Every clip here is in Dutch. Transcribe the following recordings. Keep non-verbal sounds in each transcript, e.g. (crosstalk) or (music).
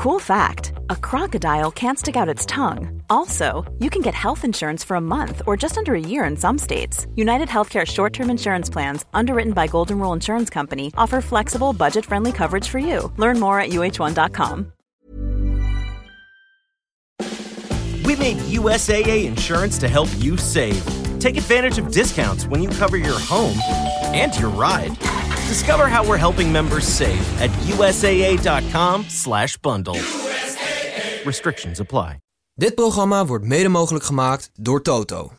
Cool fact a crocodile can't stick out its tongue. Also, you can get health insurance for a month or just under a year in some states. United Healthcare short term insurance plans, underwritten by Golden Rule Insurance Company, offer flexible, budget friendly coverage for you. Learn more at uh1.com. We made USAA insurance to help you save. Take advantage of discounts when you cover your home and your ride. Discover how we're helping members save at USAA.com/bundle. Restrictions apply. Dit programma wordt mede mogelijk gemaakt door Toto.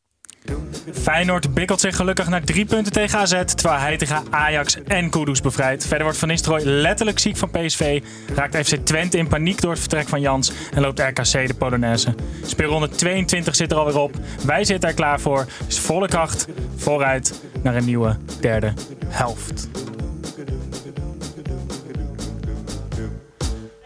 Feyenoord bikkelt zich gelukkig naar drie punten tegen AZ, terwijl hij tegen Ajax en Kudus bevrijdt. Verder wordt Van Nistelrooy letterlijk ziek van PSV, raakt FC Twente in paniek door het vertrek van Jans en loopt RKC de Polonaise. Speelronde 22 zit er alweer op, wij zitten er klaar voor, dus volle kracht vooruit naar een nieuwe derde helft.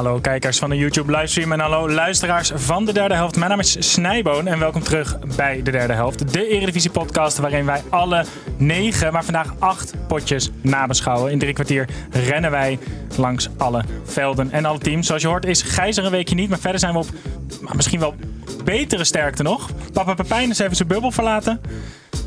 Hallo kijkers van de YouTube livestream en hallo luisteraars van de derde helft. Mijn naam is Snijboon en welkom terug bij de derde helft. De Eredivisie podcast waarin wij alle negen, maar vandaag acht potjes nabeschouwen. In drie kwartier rennen wij langs alle velden en alle teams. Zoals je hoort is Gijs er een weekje niet, maar verder zijn we op maar misschien wel betere sterkte nog. Papa Pepijn is even zijn bubbel verlaten.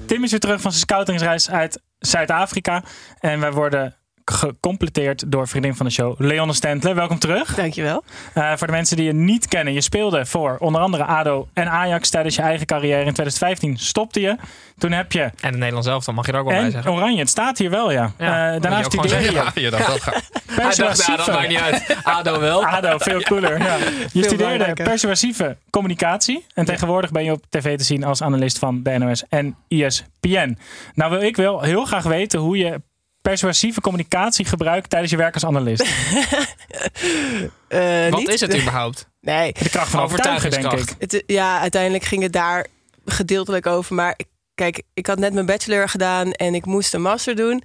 Tim is weer terug van zijn scoutingsreis uit Zuid-Afrika. En wij worden gecompleteerd door vriendin van de show, Leonne Stentler. Welkom terug. Dankjewel. Uh, voor de mensen die je niet kennen, je speelde voor onder andere ADO en Ajax tijdens je eigen carrière. In 2015 stopte je. Toen heb je... En het Nederlands zelf, dan mag je er ook wel bij En zeggen. Oranje, het staat hier wel, ja. Ja, Eh, daarna studeerde je. Ja, je dacht (laughs) dat maakt niet uit. ADO wel. ADO, veel cooler. Ja. Je studeerde persuasieve communicatie. En tegenwoordig ben je op tv te zien als analist van de NOS en ESPN. Nou wil ik wel heel graag weten hoe je persuasieve communicatie gebruikt tijdens je werk als analist. (laughs) Eh, Wat niet? is het überhaupt? Nee. De kracht van overtuigen, denk ik. Het, ja, uiteindelijk ging het daar gedeeltelijk over. Maar ik- kijk, ik had net mijn bachelor gedaan en ik moest een master doen.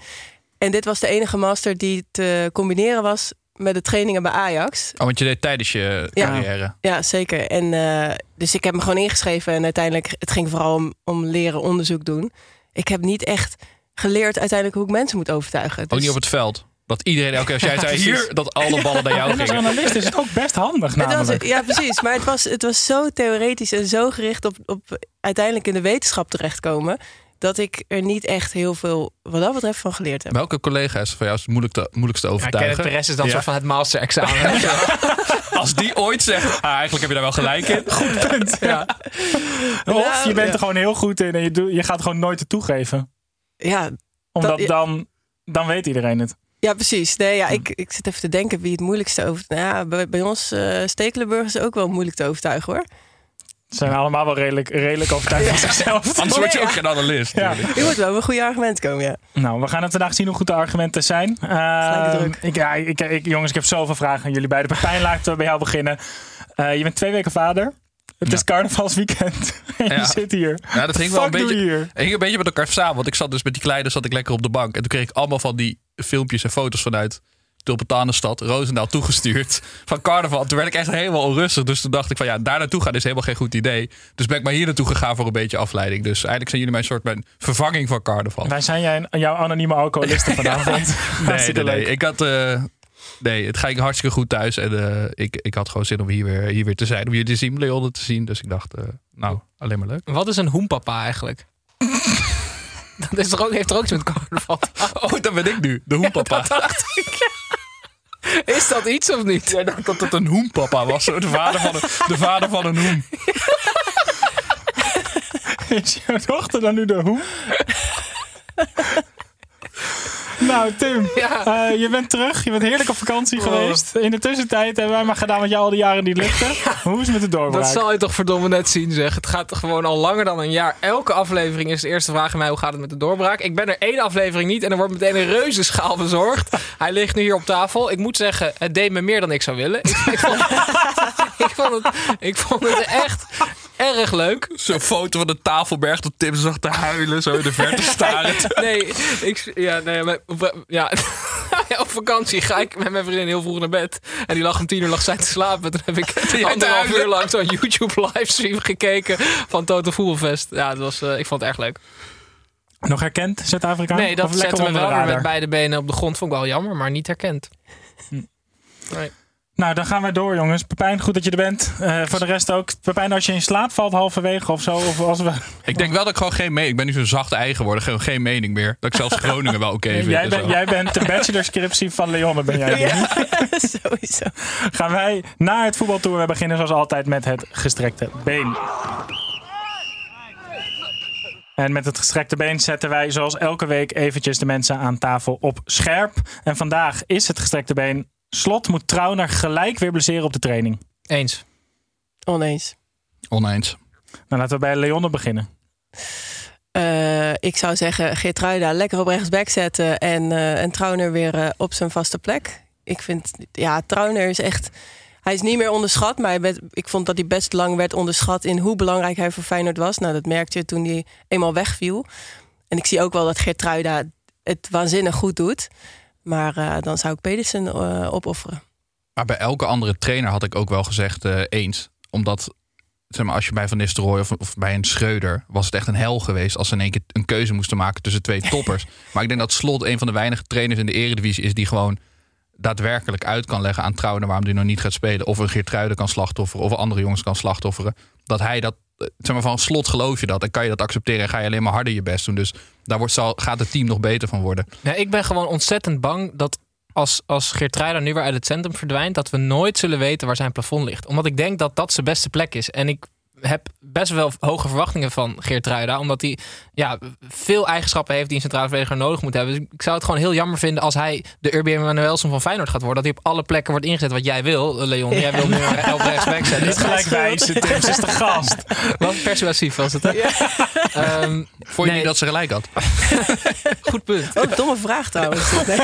En dit was de enige master die te combineren was met de trainingen bij Ajax. Oh, want je deed tijdens je Ja. carrière. Ja, zeker. En, eh, dus ik heb me gewoon ingeschreven. En uiteindelijk, het ging vooral om, om leren onderzoek doen. Ik heb niet echt geleerd uiteindelijk hoe ik mensen moet overtuigen. Ook Dus- niet op het veld. Dat iedereen elke keer als jij zei (laughs) hier, dat alle ballen naar jou En als gingen. analist is het ook best handig Het was, namelijk. ja, precies. Maar het was, het was zo theoretisch en zo gericht op, op uiteindelijk in de wetenschap terechtkomen. Dat ik er niet echt heel veel wat dat betreft van geleerd heb. Welke collega's van jou is het moeilijk te, moeilijkste Ja, overtuigen? Kenneth Perez is dan Ja. soort van het master-examen. (laughs) Als die ooit zegt, ah, eigenlijk heb je daar wel gelijk in. (laughs) Goed punt. Ja. Of Nou, je bent ja. er gewoon heel goed in en je, doet, je gaat gewoon nooit het toegeven. Ja, Omdat Dat- ja. dan, dan weet iedereen het. ja precies. Nee, ja, ik, ik zit even te denken wie het moeilijkste over. Nou ja, bij, bij ons eh Stekelenburg is ook wel moeilijk te overtuigen hoor. Ze zijn allemaal wel redelijk, redelijk overtuigd van zichzelf. (laughs) Anders word je ook geen analist. Ja. Je moet wel met goede argumenten komen, ja. Nou, we gaan het vandaag zien hoe goed de argumenten zijn. Ehm, druk. ik, ja, ik, ik, jongens, ik heb zoveel vragen aan jullie beiden. Pepijn, laten we bij jou beginnen. Eh, je bent twee weken vader. Het is carnavalsweekend. (laughs) en Ja. je zit hier. Ja, dat ging wel een beetje, ging een beetje met elkaar samen. Want ik zat dus met die kleine zat ik lekker op de bank. En toen kreeg ik allemaal van die filmpjes en foto's vanuit Tulpentanenstad, Roosendaal toegestuurd. Van carnaval. Toen werd ik echt helemaal onrustig. Dus toen dacht ik van ja, daar naartoe gaan is helemaal geen goed idee. Dus ben ik maar hier naartoe gegaan voor een beetje afleiding. Dus eigenlijk zijn jullie mijn soort mijn vervanging van carnaval. Wij zijn jij, jouw anonieme alcoholisten (laughs) vanavond. Nee, nee. Ik had... eh, nee, het ging hartstikke goed thuis. En eh, ik, ik had gewoon zin om hier weer, hier weer te zijn. Om jullie te zien, Leonne te zien. Dus ik dacht, eh, nou, alleen maar leuk. Wat is een hoempapa eigenlijk? (laughs) Dat is er ook, heeft er ook iets met carnaval. Oh, dat ben ik nu. De hoempapa. Is dat iets of niet? Jij dacht dat het een hoempapa was. zo, De vader van een, de vader van een hoem. Is jouw dochter dan nu de hoe? Nou, Tim, (laughs) Ja. eh, je bent terug. Je bent heerlijk op vakantie geweest. In de tussentijd hebben wij maar gedaan wat jou al die jaren niet lukte. (laughs) Hoe is het met de doorbraak? Dat zal je toch verdomme net zien, zeg. Het gaat gewoon al langer dan een jaar. Elke aflevering is de eerste vraag aan mij: hoe gaat het met de doorbraak? Ik ben er één aflevering niet en er wordt meteen een reuzenschaal bezorgd. (laughs) Hij ligt nu hier op tafel. Ik moet zeggen, het deed me meer dan ik zou willen. Ik, ik, vond, ik, vond, het, ik vond het echt erg leuk. Zo'n foto van de tafelberg dat Tim zag te huilen, zo in de verte (laughs) starend. Nee, ik, ja, nee, maar, ja. (laughs) op vakantie ga ik met mijn vriendin heel vroeg naar bed. En die lag om tien uur lag zij te slapen. Toen heb ik (laughs) anderhalf uur lang zo'n YouTube livestream gekeken van Total Voetbalfest. Ja, het was, eh, ik vond het erg leuk. Nog herkend, Zuid-Afrika? Nee, dat Of lekker zette me onder wel weer met beide benen op de grond. Vond ik wel jammer, maar niet herkend. Nee. Nou, dan gaan wij door, jongens. Pepijn, goed dat je er bent. Eh, voor de rest ook. Pepijn, als je in slaap valt halverwege of zo. Of als we... Ik denk wel dat ik gewoon geen mening... Ik ben nu zo'n zacht eigen geworden. Gewoon geen mening meer. Dat ik zelfs (laughs) Groningen wel oké vind. jij, en bent, zo. jij bent de bachelorscriptie van Leonne, ben jij. nu. (laughs) Sowieso. Gaan wij naar het voetbaltour. We beginnen zoals altijd met het gestrekte been. En met het gestrekte been zetten wij zoals elke week eventjes de mensen aan tafel op scherp. En vandaag is het gestrekte been. Slot moet Trauner gelijk weer blesseren op de training. Eens. Oneens. Oneens. Nou, laten we bij Leonne beginnen. Eh, ik zou zeggen, Geertruida lekker op rechtsback zetten en, eh en Trauner weer eh, op zijn vaste plek. Ik vind, ja, Trauner is echt, hij is niet meer onderschat, maar werd- ik vond dat hij best lang werd onderschat in hoe belangrijk hij voor Feyenoord was. Nou, dat merkte je toen hij eenmaal wegviel. En ik zie ook wel dat Geertruida het waanzinnig goed doet. Maar eh, dan zou ik Pedersen eh, opofferen. Maar bij elke andere trainer had ik ook wel gezegd eh, eens. Omdat, zeg maar, als je bij Van Nistelrooy of, of bij een Schreuder... was het echt een hel geweest als ze in één keer een keuze moesten maken tussen twee (laughs) toppers. maar ik denk dat Slot een van de weinige trainers in de eredivisie is... die gewoon daadwerkelijk uit kan leggen aan Trouwen waarom hij nog niet gaat spelen. Of een Geertruiden kan slachtofferen of andere jongens kan slachtofferen. Dat hij dat, zeg maar van Slot geloof je dat. Dan kan je dat accepteren en ga je alleen maar harder je best doen. Dus daar wordt, zal, gaat het team nog beter van worden. Ja, ik ben gewoon ontzettend bang dat als, als Geertruida nu weer uit het centrum verdwijnt... dat we nooit zullen weten waar zijn plafond ligt. Omdat ik denk dat dat zijn beste plek is. En ik heb best wel hoge verwachtingen van Geertruida. Omdat hij ja, veel eigenschappen heeft die een centrale verdediger nodig moet hebben. Dus ik zou het gewoon heel jammer vinden als hij de Urban Manuelson van Feyenoord gaat worden. Dat hij op alle plekken wordt ingezet wat jij wil, Leon. Jij wil nu op rechtsback zetten. Niet gelijk wijzen, Tim. Ze is de gast. (laughs) Wat persuasief was het? Ehm, Vond je Nee. niet dat ze gelijk had? (laughs) goed punt. Ook domme vraag trouwens. (laughs) Nee.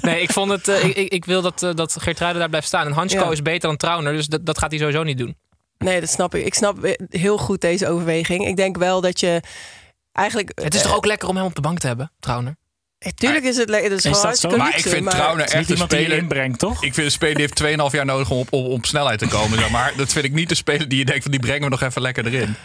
Nee, ik vond het. eh, ik, ik, wil dat, uh, dat Geertruiden daar blijft staan. En Hansko Ja. is beter dan Trauner, dus dat, dat gaat hij sowieso niet doen. Nee, dat snap ik. Ik snap heel goed deze overweging. Ik denk wel dat je eigenlijk... Het is toch ook lekker om hem op de bank te hebben, Trauner? Tuurlijk is het lekker. Dat is, dat zo? Maar ik vind maar- is niet echt een speler... inbrengt, toch? Ik vind een speler die heeft 2,5 jaar nodig om op, op, op snelheid te komen. (laughs) Maar dat vind ik niet de speler die je denkt van die brengen we nog even lekker erin.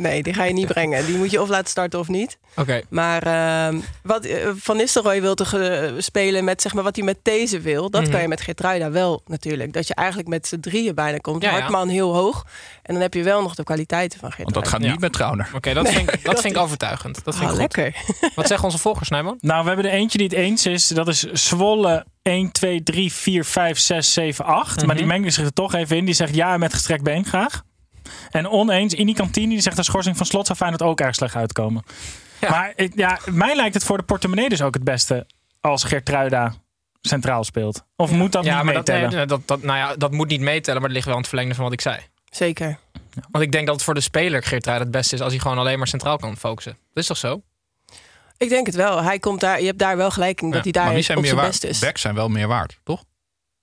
Nee, die ga je niet brengen. Die moet je of laten starten of niet. Oké. Maar ehm, wat eh, Van Nistelrooy wil toch eh, spelen met zeg maar, wat hij met deze wil. Dat Mhm. kan je met Geertruida wel natuurlijk. Dat je eigenlijk met z'n drieën bijna komt. Ja, ja. Hartman heel hoog. En dan heb je wel nog de kwaliteiten van Want Geertruida. dat gaat Ja. niet met Trauner. Oké, dat, vind ik, (laughs) dat vind ik overtuigend. Dat vind Ah, ik goed. lekker. (laughs) Wat zeggen onze volgers, Snijman? Nou, we hebben er eentje die het eens is. Dat is Zwolle 1, 2, 3, 4, 5, 6, 7, 8. Maar die Mhm. mengt zich er toch even in. Die zegt ja met gestrekt been graag. En oneens, Ini Cantini die zegt de schorsing van slot zou Feyenoord ook erg slecht uitkomen. Ja. Maar ik- ja, mij lijkt het voor de portemonnee dus ook het beste als Geertruida centraal speelt. Of moet dat ja, niet maar dat, meetellen? nee, dat, dat, nou ja, dat moet niet meetellen, maar het ligt wel aan het verlengde van wat ik zei. Zeker. Want ik denk dat het voor de speler Geertruida het beste is als hij gewoon alleen maar centraal kan focussen. Dat is toch zo? Ik denk het wel. Hij komt daar, je hebt daar wel gelijk in dat Ja, hij daar maar wie op zijn zijn meer best waard? is. Backs zijn wel meer waard, toch?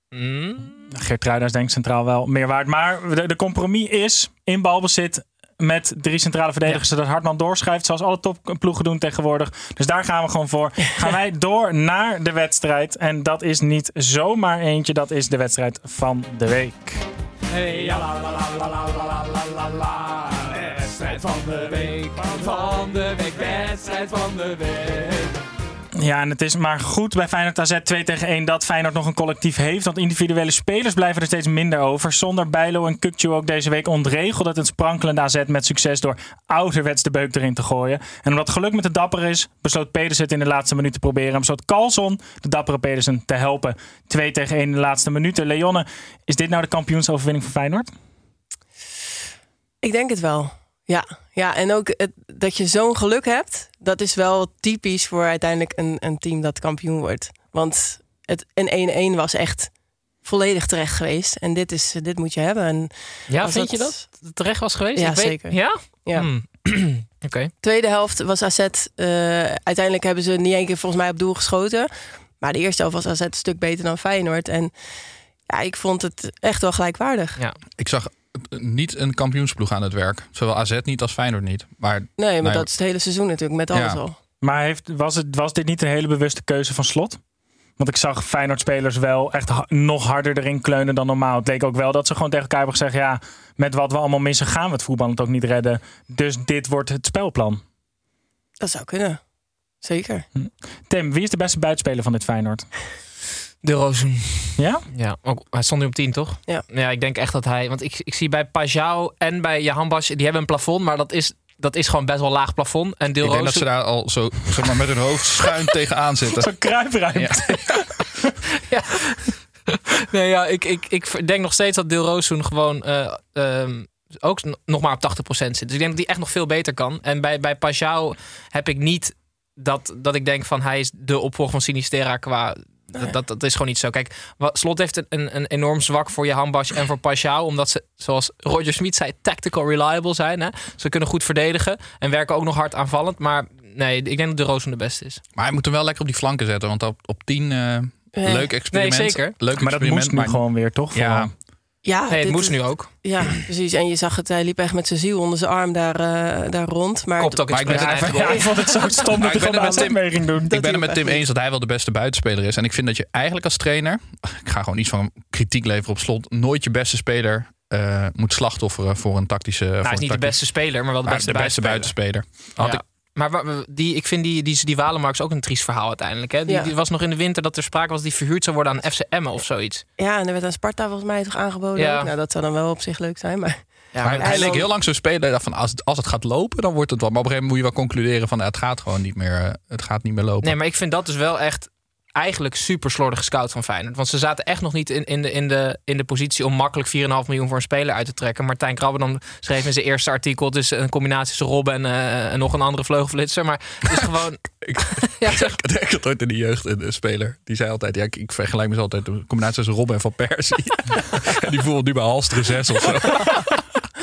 Mm. Geertruiders denkt centraal wel meer waard. Maar de, compromis is in balbezit met drie centrale verdedigers. zodat Hartman doorschrijft, zoals alle topploegen eh, doen tegenwoordig. Dus daar gaan we gewoon voor. Gaan wij (laughs) door naar de wedstrijd. En dat is niet zomaar eentje. Dat is de wedstrijd van de week. Hey, Wedstrijd van de week, van de week, wedstrijd van de week. Ja, en het is maar goed bij Feyenoord AZ 2 tegen 1 dat Feyenoord nog een collectief heeft. Want individuele spelers blijven er steeds minder over. Zonder Bijlo en Kukcu ook deze week ontregeld het sprankelende AZ met succes door ouderwets de beuk erin te gooien. En omdat geluk met de dapper is, besloot Pedersen het in de laatste minuut te proberen. En besloot Carlson de dappere Pedersen te helpen. 2 tegen 1 in de laatste minuten. Leonne, is dit nou de kampioensoverwinning voor Feyenoord? Ik denk het wel. Ja, ja en ook het, dat je zo'n geluk hebt, dat is wel typisch voor uiteindelijk een, een team dat kampioen wordt. Want het een 1-1 was echt volledig terecht geweest. En dit, is, dit moet je hebben. En Ja, vind je dat het terecht was geweest? Ja, weet- zeker. Ja? Ja. Hmm. (clears throat) Oké. Tweede helft was AZ. eh, uiteindelijk hebben ze niet één keer volgens mij op doel geschoten. Maar de eerste helft was AZ een stuk beter dan Feyenoord. En ja, ik vond het echt wel gelijkwaardig. Ja. Ik zag niet een kampioensploeg aan het werk. Zowel AZ niet als Feyenoord niet. Maar Nee, maar Nee. dat is het hele seizoen natuurlijk met alles Ja. al. Maar heeft, was, het, was dit niet een hele bewuste keuze van slot? Want ik zag Feyenoord-spelers wel echt ha- nog harder erin kleunen dan normaal. Het leek ook wel dat ze gewoon tegen elkaar hebben gezegd... ja, met wat we allemaal missen gaan we het voetbal het ook niet redden. Dus dit wordt het spelplan. Dat zou kunnen. Zeker. Tim, wie is de beste buitenspeler van dit Feyenoord? De Rozen. Ja? Ja, ook, hij stond nu op 10, toch? Ja. Ja, ik denk echt dat hij... Want ik, ik zie bij Pajau en bij Jahan Bas... die hebben een plafond, maar dat is, dat is gewoon best wel laag plafond. En Deel ik denk dat ze daar al zo zeg maar, met hun hoofd (laughs) schuin tegenaan zitten. Zo'n kruipruimte. (laughs) Nee, ja, ik, ik, ik denk nog steeds dat Deel Roossoen gewoon eh, ehm, ook nog maar op 80% zit. Dus ik denk dat hij echt nog veel beter kan. En bij, bij Pajau heb ik niet dat, dat ik denk van hij is de opvolger van Sinistera qua... Dat, dat, dat is gewoon niet zo. Kijk, Slot heeft een, een, een enorm zwak voor je handbas en voor Pajau. Omdat ze, zoals Roger Smit zei, tactical reliable zijn. Hè? Ze kunnen goed verdedigen en werken ook nog hard aanvallend. Maar nee, ik denk dat de Roossoen de beste is. Maar hij moet hem wel lekker op die flanken zetten. Want op, op 10, eh Ja. leuk experiment. Nee, zeker. Leuk Maar dat experiment, moest nu maar- gewoon weer, toch? Ja, Voor- Ja, Nee, het dit- moest nu ook. Ja, precies. En je zag het, hij liep echt met zijn ziel onder zijn arm daar, eh, daar rond. Maar Kopt ook Maar ik ben het even- (laughs) Ja, ik vond het zo stom dat ik ben het AZ mee ging doen. ik ben het met Tim eens dat hij wel de beste buitenspeler is. En ik vind dat je eigenlijk als trainer... Ik ga gewoon iets van kritiek leveren op slot. Nooit je beste speler eh, moet slachtofferen voor een tactische... Nou, voor hij is niet de beste speler, maar wel de beste, de beste buitenspeler. buitenspeler. Had Ja. ik, Maar die, ik vind die, die, die Walemarks ook een triest verhaal uiteindelijk. Hè? Die, Ja. die was nog in de winter dat er sprake was die verhuurd zou worden aan FC Emmen of zoiets. Ja, en er werd aan Sparta volgens mij toch aangeboden. Ja. Nou, dat zou dan wel op zich leuk zijn. Maar Ja, maar hij leek heel lang zo'n speler. ik dacht Van als, het, als het gaat lopen, dan wordt het wel. Maar op een gegeven moment moet je wel concluderen van... Het gaat gewoon niet meer, eh, het gaat niet meer lopen. nee, maar ik vind dat dus wel echt eigenlijk super slordig gescout van Feyenoord. Want ze zaten echt nog niet in, in, de, in, de, in de positie om makkelijk 4,5 miljoen voor een speler uit te trekken. Martijn Krabbe dan schreef in zijn eerste artikel... het is een combinatie tussen Robben en, eh, en nog een andere vleugelflitser. Maar het is gewoon... (laughs) Ik- (laughs) ja, zeg- Ik had ooit in de jeugd een, een speler. Die zei altijd, ja, ik, ik vergelijk me altijd een combinatie tussen Robben en Van Persie. (laughs) en die voelde nu bij Halster 6 of zo.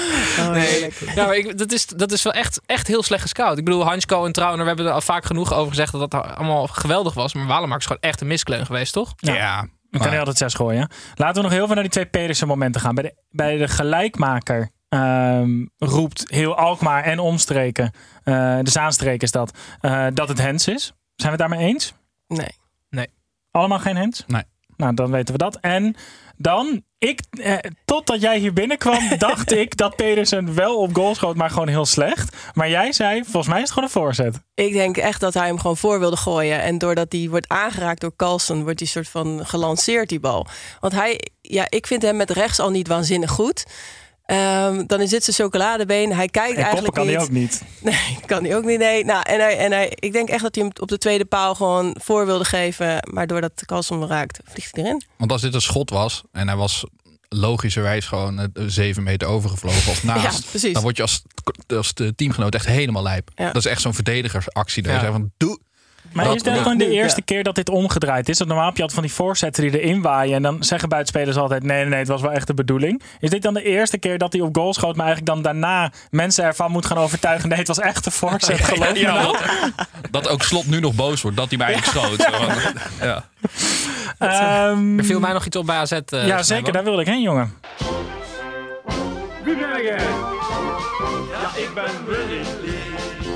(laughs) oh, Nee, ja, maar ik, dat, is, dat is wel echt, echt heel slecht gescout. Ik bedoel, Hansko en Trauner, we hebben er al vaak genoeg over gezegd dat dat allemaal geweldig was. Maar Walemark is gewoon echt een miskleun geweest, toch? Ja, Dan kan hij altijd zes gooien. Laten we nog heel veel naar die twee Pedersen momenten gaan. Bij de, bij de gelijkmaker ehm, roept heel Alkmaar en omstreken, eh, de Zaanstreek is dat, eh, dat het Hens is. Zijn we het daarmee eens? Nee. Allemaal geen Hens? Nee. Nou, dan weten we dat. En dan, ik, eh, totdat jij hier binnenkwam, (laughs) dacht ik dat Pedersen wel op goal schoot, maar gewoon heel slecht. Maar jij zei, volgens mij is het gewoon een voorzet. Ik denk echt dat hij hem gewoon voor wilde gooien. En doordat hij wordt aangeraakt door Carlsen, wordt hij soort van gelanceerd, die bal. Want hij, ja, ik vind hem met rechts al niet waanzinnig goed. Ehm, dan is dit zijn chocoladebeen. Hij kijkt En eigenlijk kan niet. hij ook niet. (laughs) Nee, kan hij ook niet. Nee. Nou, en hij, en hij, ik denk echt dat hij hem op de tweede paal gewoon voor wilde geven. Maar doordat hem raakt, vliegt hij erin. Want als dit een schot was en hij was logischerwijs gewoon eh, zeven meter overgevlogen of (laughs) naast, Ja, precies. dan word je als, als de teamgenoot echt helemaal lijp. Ja. Dat is echt zo'n verdedigersactie. Daar Ja. van doe. Maar Dat- is dit ja. gewoon de Ja. eerste keer dat dit omgedraaid is? Want normaal heb je altijd van die voorzetten die erin waaien. En dan zeggen buitenspelers altijd: nee, nee, nee, het was wel echt de bedoeling. Is dit dan de eerste keer dat hij op goal schoot, maar eigenlijk dan daarna mensen ervan moet gaan overtuigen? Nee, het was echt een voorzet. (laughs) Geloof Ja, nou. dat, dat ook slot nu nog boos wordt dat hij mij eigenlijk schoot. (laughs) Ja. Ehm, Er viel mij nog iets op bij AZ. eh, ja, zeker. Daar wilde ik heen, jongen. Wie ben jij? Ja, ik ben Willy.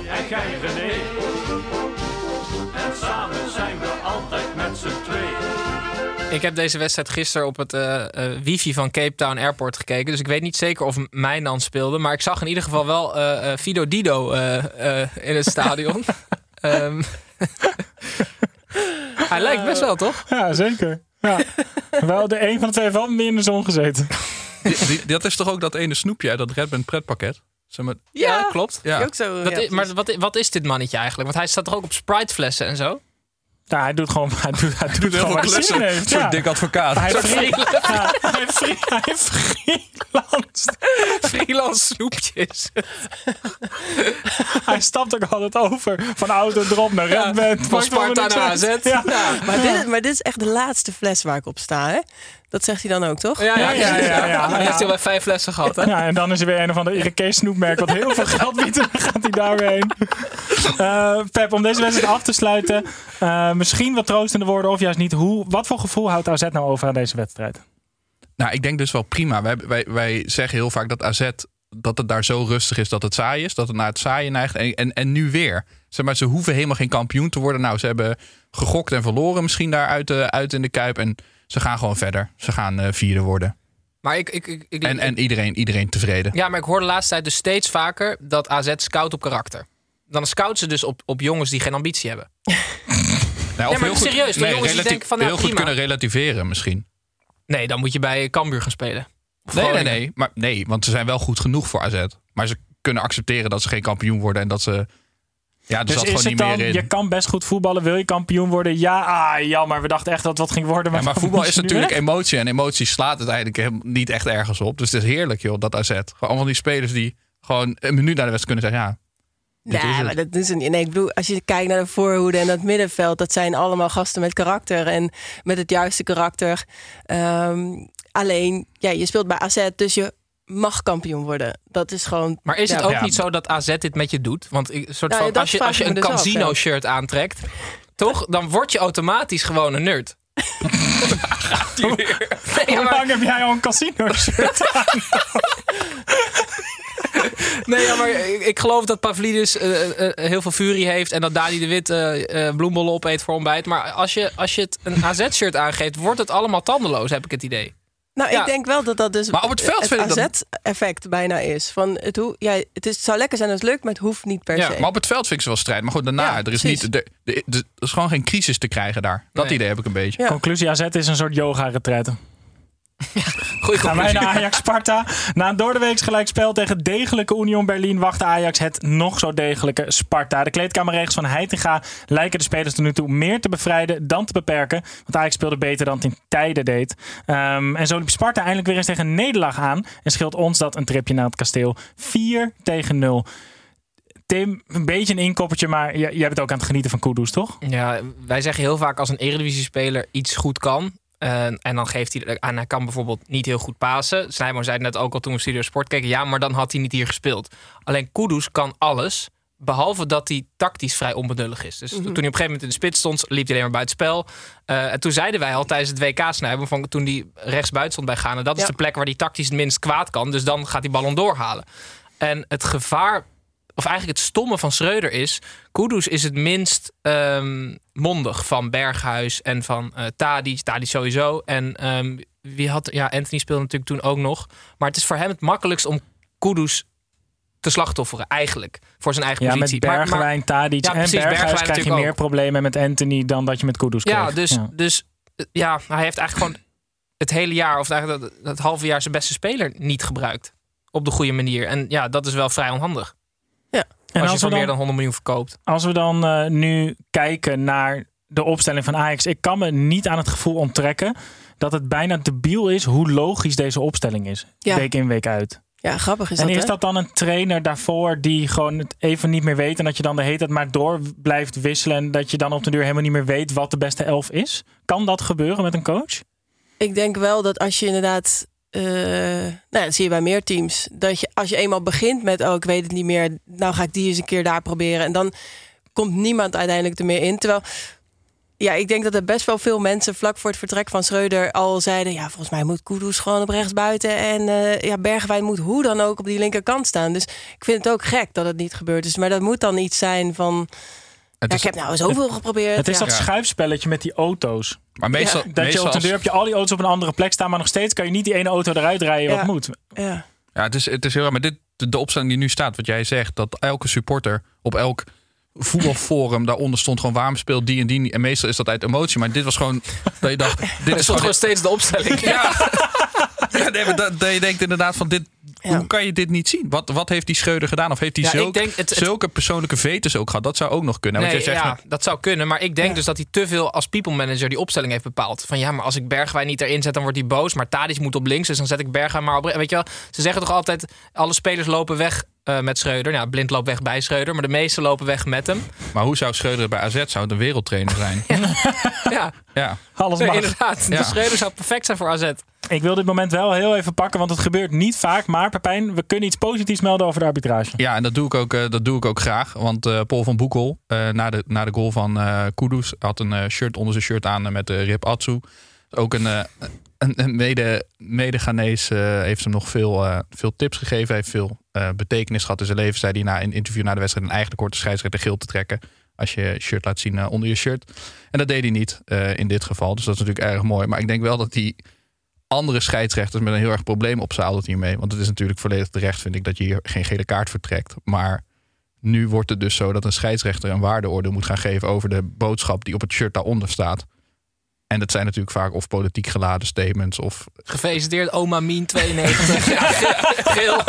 En jij René. Ik heb deze wedstrijd gisteren op het eh, eh, wifi van Cape Town Airport gekeken. Dus ik weet niet zeker of Mijnan speelde. Maar ik zag in ieder geval wel eh, eh, Fido Dido eh, eh, in het stadion. (laughs) Ehm, Hij lijkt best wel, toch? Ja, zeker. Ja. wel de een van de twee heeft wel meer in de zon gezeten. Die- die- dat is toch ook dat ene snoepje uit dat Red Band pretpakket? Zeg maar, Ja, klopt. ja. Ook zo, Dat ja, is, maar wat, wat is dit mannetje eigenlijk? Want hij staat toch ook op Sprite-flessen en zo? Ja, hij doet gewoon, hij doet, hij doet, Doet heel gewoon veel klussen. Een heeft. soort Ja. dik advocaat. Hij heeft Soort free- ja, hij heeft free- hij heeft freelance. Freelance snoepjes. Hij stapt ook altijd over van auto erop naar Ja, Redband. van Sparta naar. AZ. Ja. Ja. Maar, dit, maar dit is echt de laatste fles waar ik op sta, hè? Dat zegt hij dan ook, toch? Ja, ja, ja. Ja, ja, ja. Hij heeft hij al bij vijf flessen gehad, hè? Ja, en dan is er weer een of ander Irakees snoepmerk wat heel veel geld biedt. En dan gaat hij daar weer heen. Eh, Pep, om deze wedstrijd af te sluiten. eh, misschien wat troostende woorden of juist niet. Hoe, wat voor gevoel houdt AZ nou over aan deze wedstrijd? Nou, ik denk dus wel prima. Wij, wij, wij zeggen heel vaak dat AZ dat het daar zo rustig is dat het saai is. Dat het naar het saaien neigt. En, en, en nu weer. Zeg maar, ze hoeven helemaal geen kampioen te worden. Nou, ze hebben gegokt en verloren misschien daar uit, de, uit in de Kuip. En ze gaan gewoon verder. Ze gaan eh, vierde worden. Maar ik, ik, ik, ik- En, en iedereen, iedereen tevreden. Ja, maar ik hoor de laatste tijd dus steeds vaker dat AZ scout op karakter. Dan scout ze dus op, op jongens die geen ambitie hebben. (laughs) Nou, Nee, maar serieus, de jongens die denken van, nou, heel goed prima. kunnen relativeren misschien. Nee, dan moet je bij Cambuur gaan spelen. Of Nee, nee, nee, maar, nee, want ze zijn wel goed genoeg voor AZ. Maar ze kunnen accepteren dat ze geen kampioen worden en dat ze. Ja, er Dus zat is gewoon het niet dan, meer in. je kan best goed voetballen, wil je kampioen worden? Ja, ah, jammer, we dachten echt dat het wat ging worden. Ja, maar voetbal is natuurlijk weg. emotie. En emotie slaat uiteindelijk helemaal niet echt ergens op. Dus het is heerlijk, joh, dat AZ. Gewoon allemaal die spelers die gewoon een minuut naar de wedstrijd kunnen zeggen... ja, het. maar dat is een. Nee, ik bedoel, als je kijkt naar de voorhoede en het middenveld, dat zijn allemaal gasten met karakter en met het juiste karakter. Ehm, alleen, ja, je speelt bij AZ, dus je mag kampioen worden. Dat is gewoon. Maar is het ja. ook Ja. niet zo dat AZ dit met je doet? Want ik, soort Nou, van, als je, als je een dus af, casino ja. shirt aantrekt, toch? Dan word je automatisch gewoon een nerd. (laughs) Nee, Hoe maar- lang heb jij al een casino shirt aan? (laughs) Nee, ja, maar ik, ik geloof dat Pavlidis eh, eh, eh, heel veel furie heeft en dat Dani de Wit eh, eh, bloembollen opeet voor ontbijt. Maar als je, als je het een AZ-shirt aangeeft, wordt het allemaal tandeloos, heb ik het idee. Nou, Ja. ik denk wel dat dat dus Maar op het veld AZ-effect bijna is. Van het, hoe, ja, het, is, het zou lekker zijn als het lukt, maar het hoeft niet per Ja, se. Maar op het veld vind ik ze wel strijd. Maar goed, daarna, Ja, er, is precies. niet, er, er- er is gewoon geen crisis te krijgen daar. Dat Nee. idee heb ik een beetje. Ja. Conclusie AZ is een soort yoga-retraite. (laughs) Goeie Gaan wij naar Ajax-Sparta. Na een doordeweeks gelijkspel tegen degelijke Union Berlin... wacht Ajax het nog zo degelijke Sparta. De kleedkamerregels van Heitinga lijken de spelers tot nu toe... meer te bevrijden dan te beperken. Want Ajax speelde beter dan het in tijden deed. Ehm, en zo liep Sparta eindelijk weer eens tegen een nederlaag aan... en scheelt ons dat een tripje naar het kasteel. 4 tegen 0. Tim, een beetje een inkoppertje... maar jij jij bent ook aan het genieten van Kudus, toch? Ja, wij zeggen heel vaak als een Eredivisie-speler iets goed kan. Eh, en dan geeft hij aan, hij kan bijvoorbeeld niet heel goed pasen. Snijboom zei net ook al toen we Studio Sport keken. Ja, maar dan had hij niet hier gespeeld. Alleen Kudus kan alles. Behalve dat hij tactisch vrij onbenullig is. Dus toen hij op een gegeven moment in de spits stond, liep hij alleen maar buiten spel. Eh, en toen zeiden wij al tijdens het WK snijden, van toen hij rechts buiten stond bij Ghana, dat is de plek waar hij tactisch het minst kwaad kan. Dus dan gaat hij ballon doorhalen. En het gevaar, of eigenlijk het stomme van Schreuder is, Kudus is het minst ehm, mondig van Berghuis en van eh Tadic. Tadic sowieso. En ehm, wie had, ja, Anthony speelde natuurlijk toen ook nog. Maar het is voor hem het makkelijkst om Kudus te slachtofferen, eigenlijk. Voor zijn eigen Ja, met positie. Maar- Bergwijn, Tadic Ja, en precies, Berghuis Bergwijn krijg je meer ook. problemen met Anthony... dan dat je met Kudus Ja, dus, dus eh, ja, hij heeft eigenlijk gewoon het hele jaar, of eigenlijk dat halve jaar, zijn beste speler niet gebruikt. Op de goede manier. En ja, dat is wel vrij onhandig. En als, als je voor meer dan- dan 100 miljoen verkoopt. Als we dan eh, nu kijken naar de opstelling van Ajax. Ik kan me niet aan het gevoel onttrekken dat het bijna debiel is hoe logisch deze opstelling is. Ja. Week in, week uit. Ja, grappig is en dat, is hè? dat dan een trainer daarvoor die gewoon het even niet meer weet. En dat je dan de hele tijd maar door blijft wisselen. En dat je dan op de duur helemaal niet meer weet wat de beste elf is? Kan dat gebeuren met een coach? Ik denk wel dat als je inderdaad. Eh, nou, ja, dat zie je bij meer teams. Dat je als je eenmaal begint met. Oh, ik weet het niet meer. Nou ga ik die eens een keer daar proberen. En dan komt niemand uiteindelijk er meer in. Terwijl. Ja, ik denk dat er best wel veel mensen vlak voor het vertrek van Schreuder al zeiden... ja, volgens mij moet Kudus gewoon op rechts buiten... en eh ja, Bergwijn moet hoe dan ook op die linkerkant staan. Dus ik vind het ook gek dat het niet gebeurd is. Maar dat moet dan iets zijn van... Het ja, is, ik heb nou zoveel geprobeerd. Het is ja. dat schuifspelletje met die auto's. Maar meestal, Dat je op de als- deur heb je al die auto's op een andere plek staan. Maar nog steeds kan je niet die ene auto eruit rijden wat moet. Ja. Ja, het is, het is heel raar. Maar dit, de, de opstelling die nu staat, wat jij zegt, dat elke supporter op elk voetbalforum daaronder stond gewoon waarom speelt die en die. En meestal is dat uit emotie. Maar dit was gewoon (laughs) dat je dacht, dit is toch gewoon... gewoon steeds de opstelling. Ja, (laughs) ja nee, maar dat, dat je denkt inderdaad van dit, Ja. hoe kan je dit niet zien? Wat, wat heeft die Schreuder gedaan? Of heeft hij Ja, zulke, denk het- het- zulke persoonlijke vetes ook gehad? Dat zou ook nog kunnen. Want Nee, jij zegt ja, dat zou kunnen. Maar ik denk dus dat hij te veel als people manager die opstelling heeft bepaald. Van ja, maar als ik Bergwijn niet erin zet, dan wordt hij boos. Maar Tadic moet op links, dus dan zet ik Bergwijn maar op. Weet je wel, ze zeggen toch altijd, alle spelers lopen weg eh, met Schreuder. Ja, Blind loopt weg bij Schreuder, maar de meeste lopen weg met hem. maar hoe zou Schreuder bij AZ? Zou het een wereldtrainer zijn? (laughs) Ja, ja. Alles nee, mag. inderdaad. Ja. De Schreuder zou perfect zijn voor AZ. Ik wil dit moment wel heel even pakken, want het gebeurt niet vaak. Maar Pepijn, we kunnen iets positiefs melden over de arbitrage. Ja, en dat doe ik ook, eh, dat doe ik ook graag. Want eh, Paul van Boekel, eh, na, de, na de goal van eh Kudus, had een eh, shirt onder zijn shirt aan met de Rip Atsu. Ook een, eh, een, een mede, mede Ghanese heeft hem nog veel, eh, veel tips gegeven. Hij heeft veel eh, betekenis gehad in zijn leven. Zei hij na een interview na de wedstrijd een eigen korte scheidsrechter geel te trekken. Als je je shirt laat zien eh, onder je shirt. En dat deed hij niet eh, in dit geval. Dus dat is natuurlijk erg mooi. Maar ik denk wel dat die andere scheidsrechters met een heel erg probleem opzadelt hiermee. Want het is natuurlijk volledig terecht, vind ik, dat je hier geen gele kaart vertrekt. Maar nu wordt het dus zo dat een scheidsrechter een waardeoordeel moet gaan geven over de boodschap die op het shirt daaronder staat. En dat zijn natuurlijk vaak of politiek geladen statements of Gefeliciteerd, oma Mien 92. (laughs) ja, geel.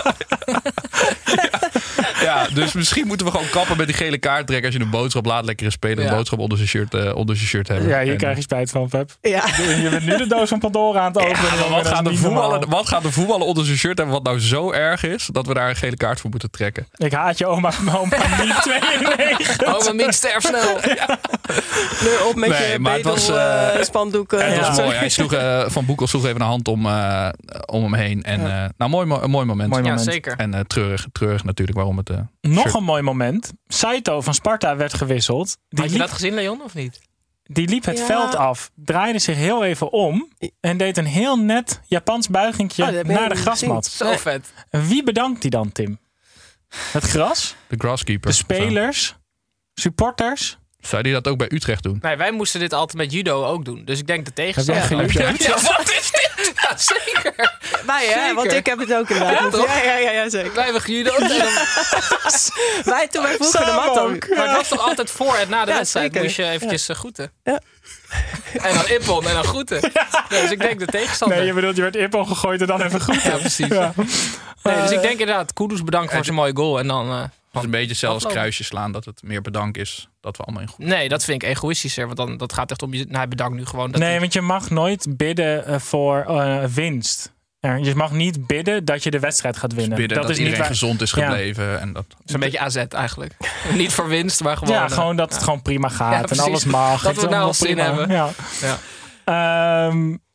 Ja, dus misschien moeten we gewoon kappen met die gele kaart trekken. Als je een boodschap laat, lekkere speler een Ja. boodschap onder zijn shirt, eh, onder zijn shirt hebben. Ja, hier En, krijg je spijt van, Pep. Ja. Je bent nu de doos van Pandora aan het openen. Ja, wat, gaan de voetballen, wat de voetballen onder zijn shirt hebben wat nou zo erg is dat we daar een gele kaart voor moeten trekken? Ik haat je oma, oma niet (laughs) 92. Oma Mien, sterf snel. Nu op met Nee, je maar het was, bedel, spandoeken. Het Ja. was mooi. Hij sloeg, eh, van Boekel sloeg even een hand om, eh, om hem heen. En eh, nou, mooi, mo- een mooi moment. Mooi Ja, moment. zeker. En eh, treurig, treurig natuurlijk waarom het... eh, Nog shirt- een mooi moment. Saito van Sparta werd gewisseld. Die Had je liep, dat gezien, Leon, of niet? die liep het Ja. veld af, draaide zich heel even om en deed een heel net Japans buigingje Oh, naar de grasmat. Zo vet. En Wie bedankt hij dan, Tim? Het gras, de grasskeeper. de spelers, supporters. Zou die dat ook bij Utrecht doen? Nee, wij moesten dit altijd met judo ook doen. Dus ik denk de Heb tegenstander. jij gejudo? (laughs) Ja, wat is dit? (laughs) Ja, zeker. Wij, hè? Zeker. Want ik heb het ook inderdaad. Ja, toch? ja, ja, ja, ja, zeker. Wij hebben gejudo. En dan- (laughs) Wij toen wij vroeger de mat ook. Maar het was toch altijd voor en na de Ja, wedstrijd zeker. moest je eventjes eh, groeten. Ja. En dan ippon en dan groeten. Ja, dus ik denk de tegenstander. Nee, je bedoelt, je werd Ippon gegooid en dan even goed. Ja, precies. Ja. Nee, dus ik denk inderdaad, Kudus bedankt voor zijn mooie goal. En dan... eh, is een beetje zelfs Aflopen. kruisje slaan dat het meer bedank is. Dat we allemaal in goed. nee, dat vind ik egoïstischer. Want dan, dat gaat echt om je... Nou, bedankt nu gewoon. Dat Nee, want je mag nooit bidden eh, voor eh, winst. Ja, je mag niet bidden dat je de wedstrijd gaat winnen. Bidden dat, is niet iedereen waar- gezond is Ja. gebleven. En dat, Het is een beetje AZ eigenlijk. (laughs) Niet voor winst, maar gewoon... Ja, eh, gewoon dat het gewoon prima Ja, gaat en alles mag. Dat we Het is nou allemaal al zin prima. hebben. Ja. Ja.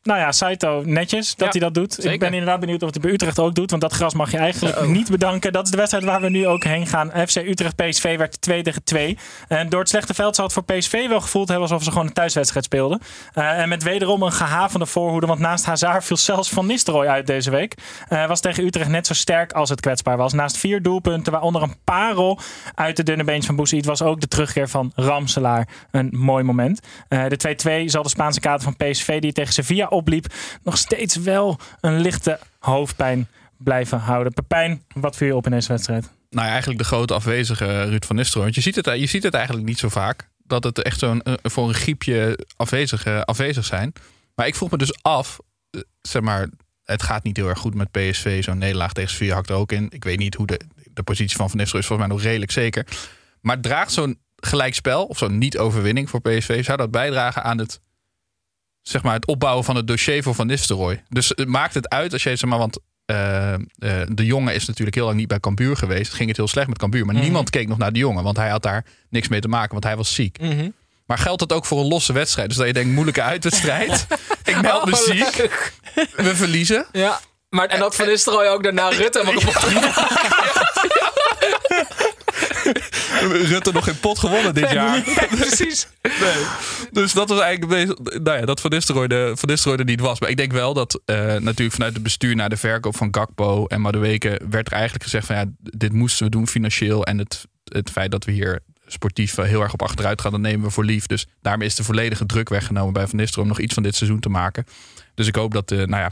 Nou ja, Saito, netjes dat Ja, hij dat doet. Ik ben inderdaad benieuwd of hij bij Utrecht ook doet. Want dat gras mag je eigenlijk niet bedanken. Dat is de wedstrijd waar we nu ook heen gaan. FC Utrecht PSV werd 2 tegen 2. En door het slechte veld zal het voor PSV wel gevoeld hebben alsof ze gewoon een thuiswedstrijd speelden. Eh, en met wederom een gehavende voorhoede. Want naast Hazard viel zelfs Van Nistelrooy uit deze week. Eh, was tegen Utrecht net zo sterk als het kwetsbaar was. Naast vier doelpunten, waaronder een parel uit de dunne beens van Boussaïd, was ook de terugkeer van Ramselaar een mooi moment. Eh, de 2-2 zal de Spaanse kader van PSV die tegen Sevilla opliep nog steeds wel een lichte hoofdpijn blijven houden. Pepijn, wat viel je op in deze wedstrijd? nou ja, eigenlijk de grote afwezige Ruud van Nistelrooy. Want je ziet het, je ziet het eigenlijk niet zo vaak. Dat het echt zo'n eh, voor een griepje afwezig, eh, afwezig zijn. Maar ik vroeg me dus af, eh, zeg maar, het gaat niet heel erg goed met PSV. Zo'n nederlaag tegen Sevilla hakt er ook in. Ik weet niet hoe de, de positie van Van Nistelrooy is volgens mij nog redelijk zeker. Maar draagt zo'n gelijkspel of zo'n niet-overwinning voor PSV... zou dat bijdragen aan het, zeg maar, het opbouwen van het dossier voor Van Nistelrooy? Dus het maakt het uit als je, zeg maar, want eh, eh, de jongen is natuurlijk heel lang niet bij Cambuur geweest. Ging het heel slecht met Cambuur. Maar Mhm. niemand keek nog naar de jongen. Want hij had daar niks mee te maken. Want hij was ziek. Mhm. Maar geldt dat ook voor een losse wedstrijd? Dus dat je denkt, moeilijke uitwedstrijd. (laughs) Ik meld me Oh, ziek. leuk. We verliezen. Ja. Maar, en dat Van Nistelrooy ook daarna Rutte helemaal kapot. (laughs) Rutte nog geen pot gewonnen dit jaar. (laughs) Precies. Nee. Dus dat was eigenlijk nou ja, dat Van Nistelrooy, de, Van Nistelrooy er niet was. Maar ik denk wel dat eh, natuurlijk vanuit het bestuur naar de verkoop van Gakpo en Madueke werd er eigenlijk gezegd van ja, dit moesten we doen financieel. En het, het feit dat we hier sportief heel erg op achteruit gaan, dat nemen we voor lief. Dus daarmee is de volledige druk weggenomen bij Van Nistelrooy om nog iets van dit seizoen te maken. Dus ik hoop dat, eh, nou ja,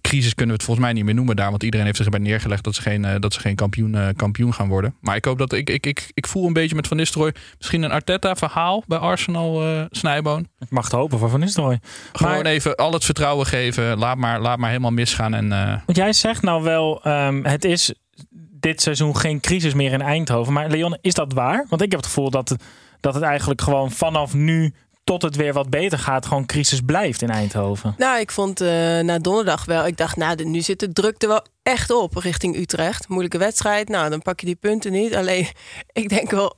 crisis kunnen we het volgens mij niet meer noemen daar. Want iedereen heeft zich erbij neergelegd dat ze geen, eh, dat ze geen kampioen, eh, kampioen gaan worden. Maar ik hoop dat ik, ik, ik, ik voel een beetje met Van Nistelrooy misschien een Arteta-verhaal bij Arsenal eh Snijboon. Ik mag het hopen voor Van Nistelrooy. Gewoon Maar- even al het vertrouwen geven. Laat maar, laat maar helemaal misgaan. En, Want jij zegt nou wel, ehm, het is dit seizoen geen crisis meer in Eindhoven. Maar Leon, is dat waar? Want ik heb het gevoel dat, dat het eigenlijk gewoon vanaf nu tot het weer wat beter gaat, gewoon crisis blijft in Eindhoven. Nou, ik vond eh, na donderdag wel. Ik dacht, nou, nu zit de druk er wel echt op richting Utrecht. Moeilijke wedstrijd. Nou, dan pak je die punten niet. Alleen, (laughs) ik denk wel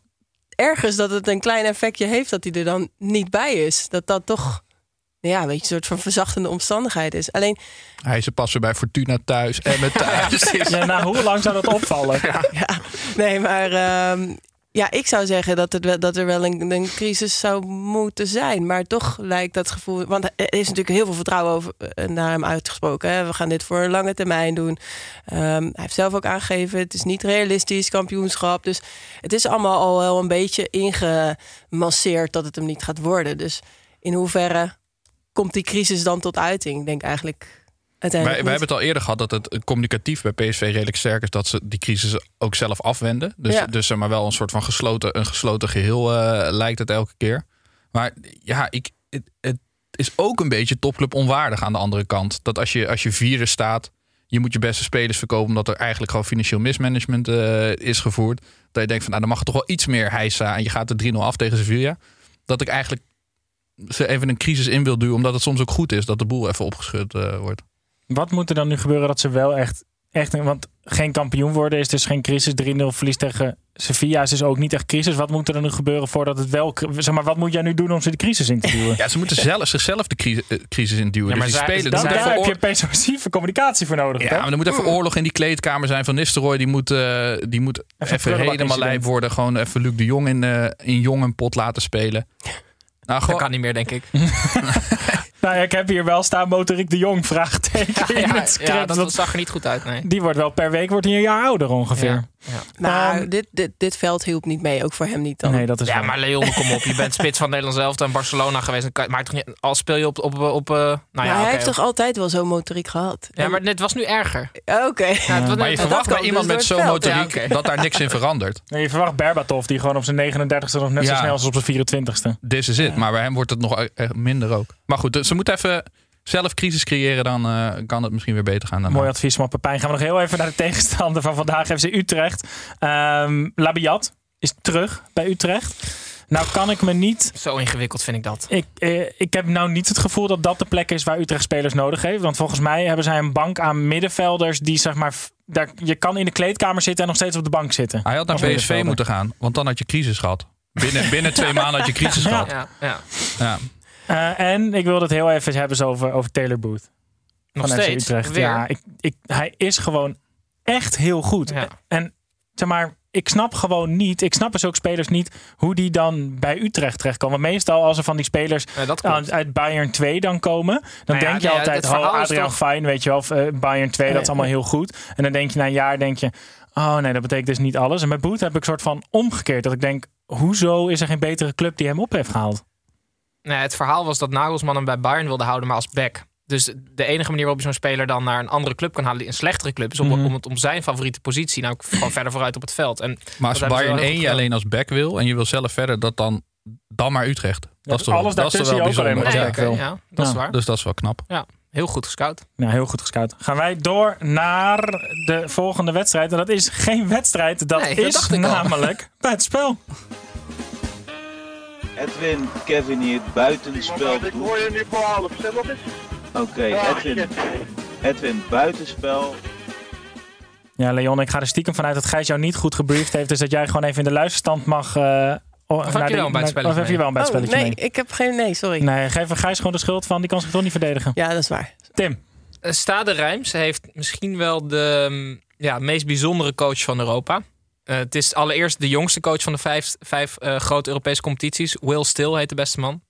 ergens dat het een klein effectje heeft dat hij er dan niet bij is. Dat dat toch, ja, weet je, een soort van verzachtende omstandigheid is. Alleen, hij is er pas weer bij Fortuna thuis en met (laughs) thuis. Ja, nou, hoe lang zou dat opvallen? nee, maar ehm, ja, ik zou zeggen dat, wel, dat er wel een, een crisis zou moeten zijn. Maar toch lijkt dat gevoel. Want er is natuurlijk heel veel vertrouwen over, eh, naar hem uitgesproken. We gaan dit voor een lange termijn doen. Ehm, hij heeft zelf ook aangegeven: het is niet realistisch, kampioenschap. Dus het is allemaal al wel een beetje ingemasseerd dat het hem niet gaat worden. Dus in hoeverre komt die crisis dan tot uiting? Ik denk eigenlijk. Wij, hebben het al eerder gehad dat het communicatief bij PSV redelijk sterk is dat ze die crisis ook zelf afwenden. Dus, Ja. dus maar wel een soort van gesloten, een gesloten geheel eh, lijkt het elke keer. Maar ja, ik, het, het is ook een beetje topclub onwaardig aan de andere kant. Dat als je, als je vierde staat, je moet je beste spelers verkopen omdat er eigenlijk gewoon financieel mismanagement eh, is gevoerd. Dat je denkt van nou, dan mag er toch wel iets meer heisa en je gaat er 3-0 af tegen Sevilla. Dat ik eigenlijk ze even een crisis in wil duwen, omdat het soms ook goed is dat de boel even opgeschud eh, wordt. Wat moet er dan nu gebeuren dat ze wel echt, echt want geen kampioen worden is dus geen crisis. 3-0 verlies tegen Sevilla is dus ook niet echt crisis. Wat moet er dan nu gebeuren voordat het wel, zeg maar, wat moet jij nu doen om ze de crisis in te duwen? Ja, ze moeten (laughs) zelf, zichzelf de crisis, eh, crisis induwen. Ja, maar dus die zij- spelen. dat- moet daar even heb je persuasieve communicatie voor nodig. ja, maar er moet even oorlog in die kleedkamer zijn van Nistelrooy. Die moet, eh, die moet even, prullenbak helemaal lijp worden. Gewoon even Luc de Jong in, eh, in Jong een pot laten spelen. Nou, Dat gewoon, kan niet meer, denk ik. (laughs) Nou ja, ik heb hier wel staan Motorik de Jong, vraagteken in ja, het script. ja, dat, zag er niet goed uit, nee. Die wordt wel per week wordt hij een jaar ouder ongeveer. Ja, ja. Maar Ehm, dit, dit, dit veld hielp niet mee, ook voor hem niet dan. Nee, dat is Ja, waar. maar Leon, kom op. Je bent (laughs) spits van Nederland zelf en Barcelona geweest. Kan- Maar toch niet, al speel je op... op, op eh, nou ja, hij heeft toch altijd wel zo'n motoriek gehad? Ja, maar dit was nu erger. Oké. Ja, het was net- maar je dat verwacht kan bij iemand dus met door zo'n het motoriek Ja, dat daar niks in verandert. (laughs) Nee, je verwacht Berbatov, die gewoon op zijn 39ste nog net zo Ja. snel is als op zijn 24ste. This is it. Maar bij hem wordt het nog eh, minder ook. Maar goed, ze moeten even zelf crisis creëren. Dan eh, kan het misschien weer beter gaan. daarna. Mooi advies van Pepijn. Gaan we nog heel even naar de tegenstander van vandaag. FC Utrecht. Ehm Labiat is terug bij Utrecht. Nou kan ik me niet... Zo ingewikkeld vind ik dat. Ik, eh, ik heb nou niet het gevoel dat dat de plek is waar Utrecht spelers nodig heeft. Want volgens mij hebben zij een bank aan middenvelders die zeg maar... Daar, je kan in de kleedkamer zitten en nog steeds op de bank zitten. Hij had naar PSV moeten gaan. Want dan had je crisis gehad. Binnen, binnen twee maanden had je crisis Ja. (laughs) gehad. Ja, ja. Ja. Eh, en ik wil het heel even hebben over, over Taylor Booth. Nog van FC steeds. Utrecht. Weer. Ja, ik, ik, hij is gewoon echt heel goed. Ja. En zeg maar, ik snap gewoon niet, ik snap dus ook spelers niet hoe die dan bij Utrecht terechtkomen. Want meestal als er van die spelers Ja, uit, Bayern 2 dan komen, dan Nou ja, denk je nee, altijd, oh, toch- Fijn, weet je wel, of eh, Bayern 2, dat is allemaal heel goed. En dan denk je na een jaar, denk je, oh nee, dat betekent dus niet alles. En bij Boet heb ik een soort van omgekeerd, dat ik denk, hoezo is er geen betere club die hem op heeft gehaald? Nee, het verhaal was dat Nagelsman hem bij Bayern wilde houden, maar als back. Dus de enige manier waarop je zo'n speler dan naar een andere club kan halen, die een slechtere club, is om, Mhm. om, het, om zijn favoriete positie, nou gewoon verder vooruit op het veld. En Maar als Bayern heel 1 goed je alleen als back wil en je wil zelf verder, dat dan, dan maar Utrecht. Dat is toch, alles dat is wel ook alleen bijzonder. Ja. dat is waar. Dus dat is wel knap. Ja, heel goed gescout. Ja, heel goed gescout. Gaan wij door naar de volgende wedstrijd. En dat is geen wedstrijd, dat Nee, dat is dacht ik al. namelijk bij het spel. Edwin, Kevin hier, buitenspel. Ik hoor je nu voor half. Zeg Oké, Edwin, Edwin, buitenspel. Ja, Leon, ik ga er stiekem vanuit dat Gijs jou niet goed gebriefd heeft. Dus dat jij gewoon even in de luisterstand mag... eh, of heb je wel een buitenspelletje Of heb je wel een Oh, nee, mee? ik heb geen... Nee, sorry. Nee, geef Gijs gewoon de schuld van. Die kan zich toch niet verdedigen. Ja, dat is waar. Tim. Eh, Stade Rijms heeft misschien wel de mm, ja, meest bijzondere coach van Europa. Eh, het is allereerst de jongste coach van de vijf, vijf eh, grote Europese competities. Will Still heet de beste man.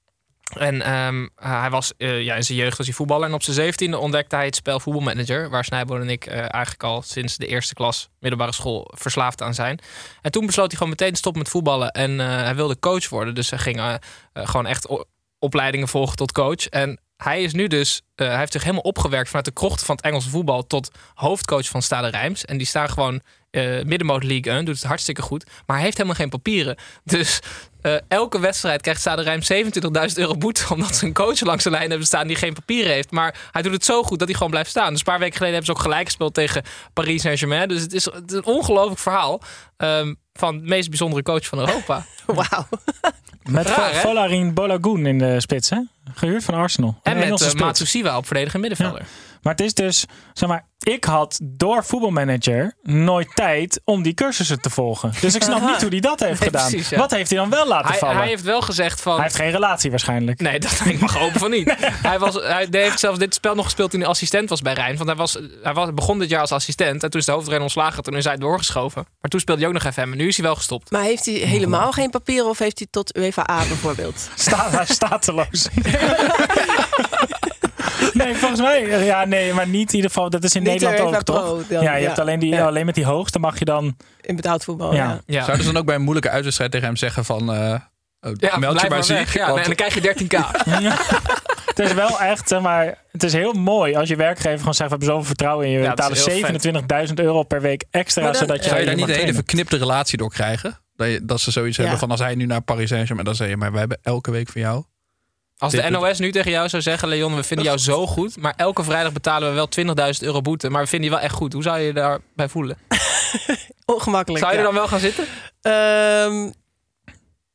En ehm, hij was eh, ja, in zijn jeugd was hij voetballer. En op zijn zeventiende ontdekte hij het spel voetbalmanager. Waar Snijboon en ik eigenlijk al sinds de eerste klas middelbare school verslaafd aan zijn. En toen besloot hij gewoon meteen te stoppen met voetballen. En hij wilde coach worden. Dus hij ging gewoon echt opleidingen volgen tot coach. En hij is nu dus, hij heeft zich helemaal opgewerkt vanuit de krochten van het Engelse voetbal tot hoofdcoach van Stade Rijms. En die staan gewoon eh middenmoot League 1, doet het hartstikke goed. Maar hij heeft helemaal geen papieren. Dus eh, elke wedstrijd krijgt Stade Rijms 27.000 euro boete (laughs) omdat ze een coach langs de lijn hebben staan die geen papieren heeft. Maar hij doet het zo goed dat hij gewoon blijft staan. Dus een paar weken geleden hebben ze ook gelijk gespeeld tegen Paris Saint-Germain. Dus het is, het is een ongelooflijk verhaal ehm, van de meest bijzondere coach van Europa. (laughs) Wauw. Met? Volarin Bolagun in de spits, hè? Gehuurd van Arsenal. En Een met uh, spits. Matsusiwa op verdedigende middenvelder. Maar het is dus, zeg maar, ik had door voetbalmanager nooit tijd om die cursussen te volgen. Dus ik snap niet hoe hij dat heeft Nee, gedaan. precies, ja. Wat heeft hij dan wel laten Hij, vallen? hij heeft wel gezegd van... Hij heeft geen relatie waarschijnlijk. Nee, dat, ik mag hopen van niet. (laughs) Hij, was, hij heeft zelfs dit spel nog gespeeld toen hij assistent was bij Rijn. Want hij, was, hij was, begon dit jaar als assistent. En toen is de hoofdtrainer ontslagen. Toen is hij doorgeschoven. Maar toen speelde hij ook nog FM. En nu is hij wel gestopt. Maar heeft hij helemaal geen papieren of heeft hij tot UEFA A bijvoorbeeld? Staat, hij stateloos. (laughs) nee, volgens mij. Ja, nee, maar niet in ieder geval. Dat is in Niet Nederland ook, toch? Pro dan, ja, je ja. hebt alleen, die, Ja. alleen met die hoogste mag je dan... In betaald voetbal, Ja. ja. Ja. Zouden ze dan ook bij een moeilijke uitwedstrijd tegen hem zeggen van... eh, Ja, meld blijf je maar ziek? Ja, want- en dan krijg je 13k. (laughs) (laughs) Het is wel echt, zeg maar, het is heel mooi als je werkgever gewoon zegt: We hebben zoveel vertrouwen in je. We betalen 27.000 euro per week extra. Dan- zodat je Zou je daar niet een hele verknipte relatie door krijgen? Dat, je, dat ze zoiets Ja. hebben van als hij nu naar Paris Saint-Germain... dan zeg je, maar wij hebben elke week voor jou... Als de NOS nu tegen jou zou zeggen... Leon, we vinden jou zo goed. Maar elke vrijdag betalen we wel 20.000 euro boete. Maar we vinden je wel echt goed. Hoe zou je je daarbij voelen? (laughs) Ongemakkelijk. Zou je er ja. dan wel gaan zitten? Ehm,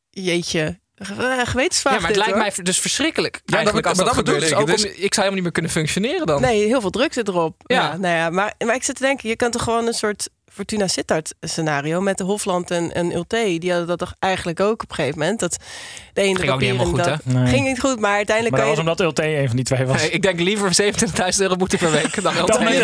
jeetje. Eh, Gewetensvraag Ja, maar het dit, lijkt hoor. mij dus verschrikkelijk. dat- eigenlijk als maar dat, dat bedoel gebeurt. Ook om- is- ik zou helemaal niet meer kunnen functioneren dan. Nee, heel veel druk zit erop. Ja. Ja. nou ja, maar, maar ik zit te denken, je kan toch gewoon een soort Fortuna Sittard scenario met de Hofland en, en Ulte. Die hadden dat toch eigenlijk ook op een gegeven moment. Dat de ene Ging ook niet dat goed, Nee. ging niet goed, maar uiteindelijk Maar dat kan was je. omdat Ulte een van die twee was. Nee, ik denk liever 27.000 euro boete per week dan (laughs) Ulte. Nee,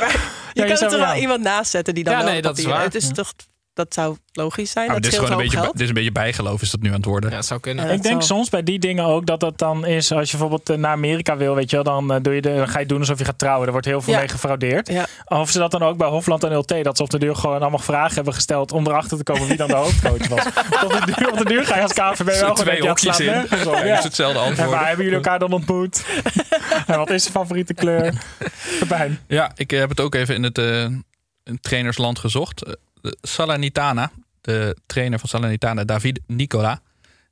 maar je kan er wel iemand naast zetten die dan Ja, wel nee, dat is waar. Het is toch, dat zou logisch zijn. Nou, dat dit, is gewoon een beetje, dit is een beetje bijgeloof is dat nu aan het worden. Ja, dat zou kunnen. Ja. Ik denk zal- soms bij die dingen ook dat dat dan is, als je bijvoorbeeld eh, naar Amerika wil, weet je wel, dan, eh, doe je de, dan ga je doen alsof je gaat trouwen. Er wordt heel veel Ja. mee gefraudeerd. Ja. Of ze dat dan ook bij Hofland en Ulte, dat ze op de duur gewoon allemaal vragen hebben gesteld om erachter te komen wie dan de hoofdcoach was. (laughs) op, de duur, op de duur ga je als KVB wel gewoon twee hokjes in. nergens op. Ja, Ja. is hetzelfde En antwoord. waar hebben jullie elkaar dan ontmoet? (laughs) en wat is je favoriete kleur? (laughs) Pepijn. Ja, ik heb het ook even in het eh, in trainersland gezocht. De Salernitana, de trainer van Salernitana, David Nicola,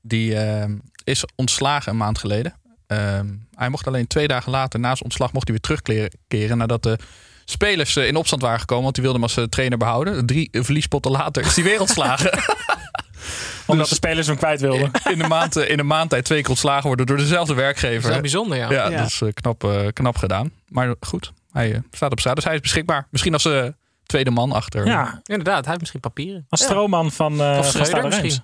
die eh, is ontslagen een maand geleden. Ehm, hij mocht alleen twee dagen later, na zijn ontslag, mocht hij weer terugkeren nadat de spelers eh, in opstand waren gekomen, want die wilden hem als eh, trainer behouden. Drie verliespotten later is hij weer ontslagen. (laughs) Omdat de spelers hem kwijt wilden. (laughs) in, een maand, eh, in een maand tijd twee keer ontslagen worden door dezelfde Dat is werkgever. wel bijzonder, ja. Ja, Ja. dat is knap, knap gedaan. Maar goed, hij staat op straat, dus hij is beschikbaar. Misschien als eh, tweede man achter. Ja, Inderdaad, hij heeft misschien papieren. als stroomman van, eh Of van Schreuder misschien.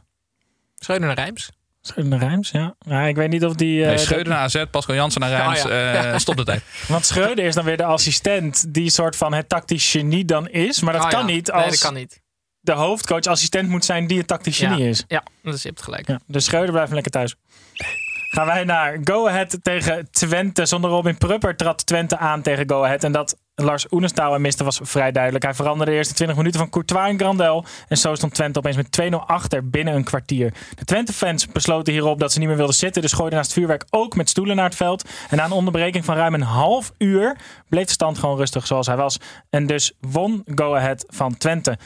Schreuder naar Rijms. Schreuder naar Rijms, ja. ja. Ik weet niet of die... eh, Nee, Schreuder naar AZ, Pascal Jansen naar Rijns. Oh, ja. eh, stop de tijd. (laughs) Want Schreuder is dan weer de assistent die soort van het tactisch genie dan is. Maar dat Oh, kan ja. niet Nee, als dat kan niet. de hoofdcoach assistent moet zijn die het tactisch Ja. genie is. Ja, dus je hebt gelijk. Ja, dus Schreuder blijft lekker thuis. Gaan wij naar Go Ahead tegen Twente. Zonder Robin Prupper trad Twente aan tegen Go Ahead. En dat Lars Oenestaal en miste was vrij duidelijk. Hij veranderde de eerste 20 minuten van Courtois en Grandel. En zo stond Twente opeens met 2-0 achter binnen een kwartier. De Twente-fans besloten hierop dat ze niet meer wilden zitten. Dus gooiden naast het vuurwerk ook met stoelen naar het veld. En na een onderbreking van ruim een half uur bleef de stand gewoon rustig zoals hij was. En dus won Go Ahead van Twente.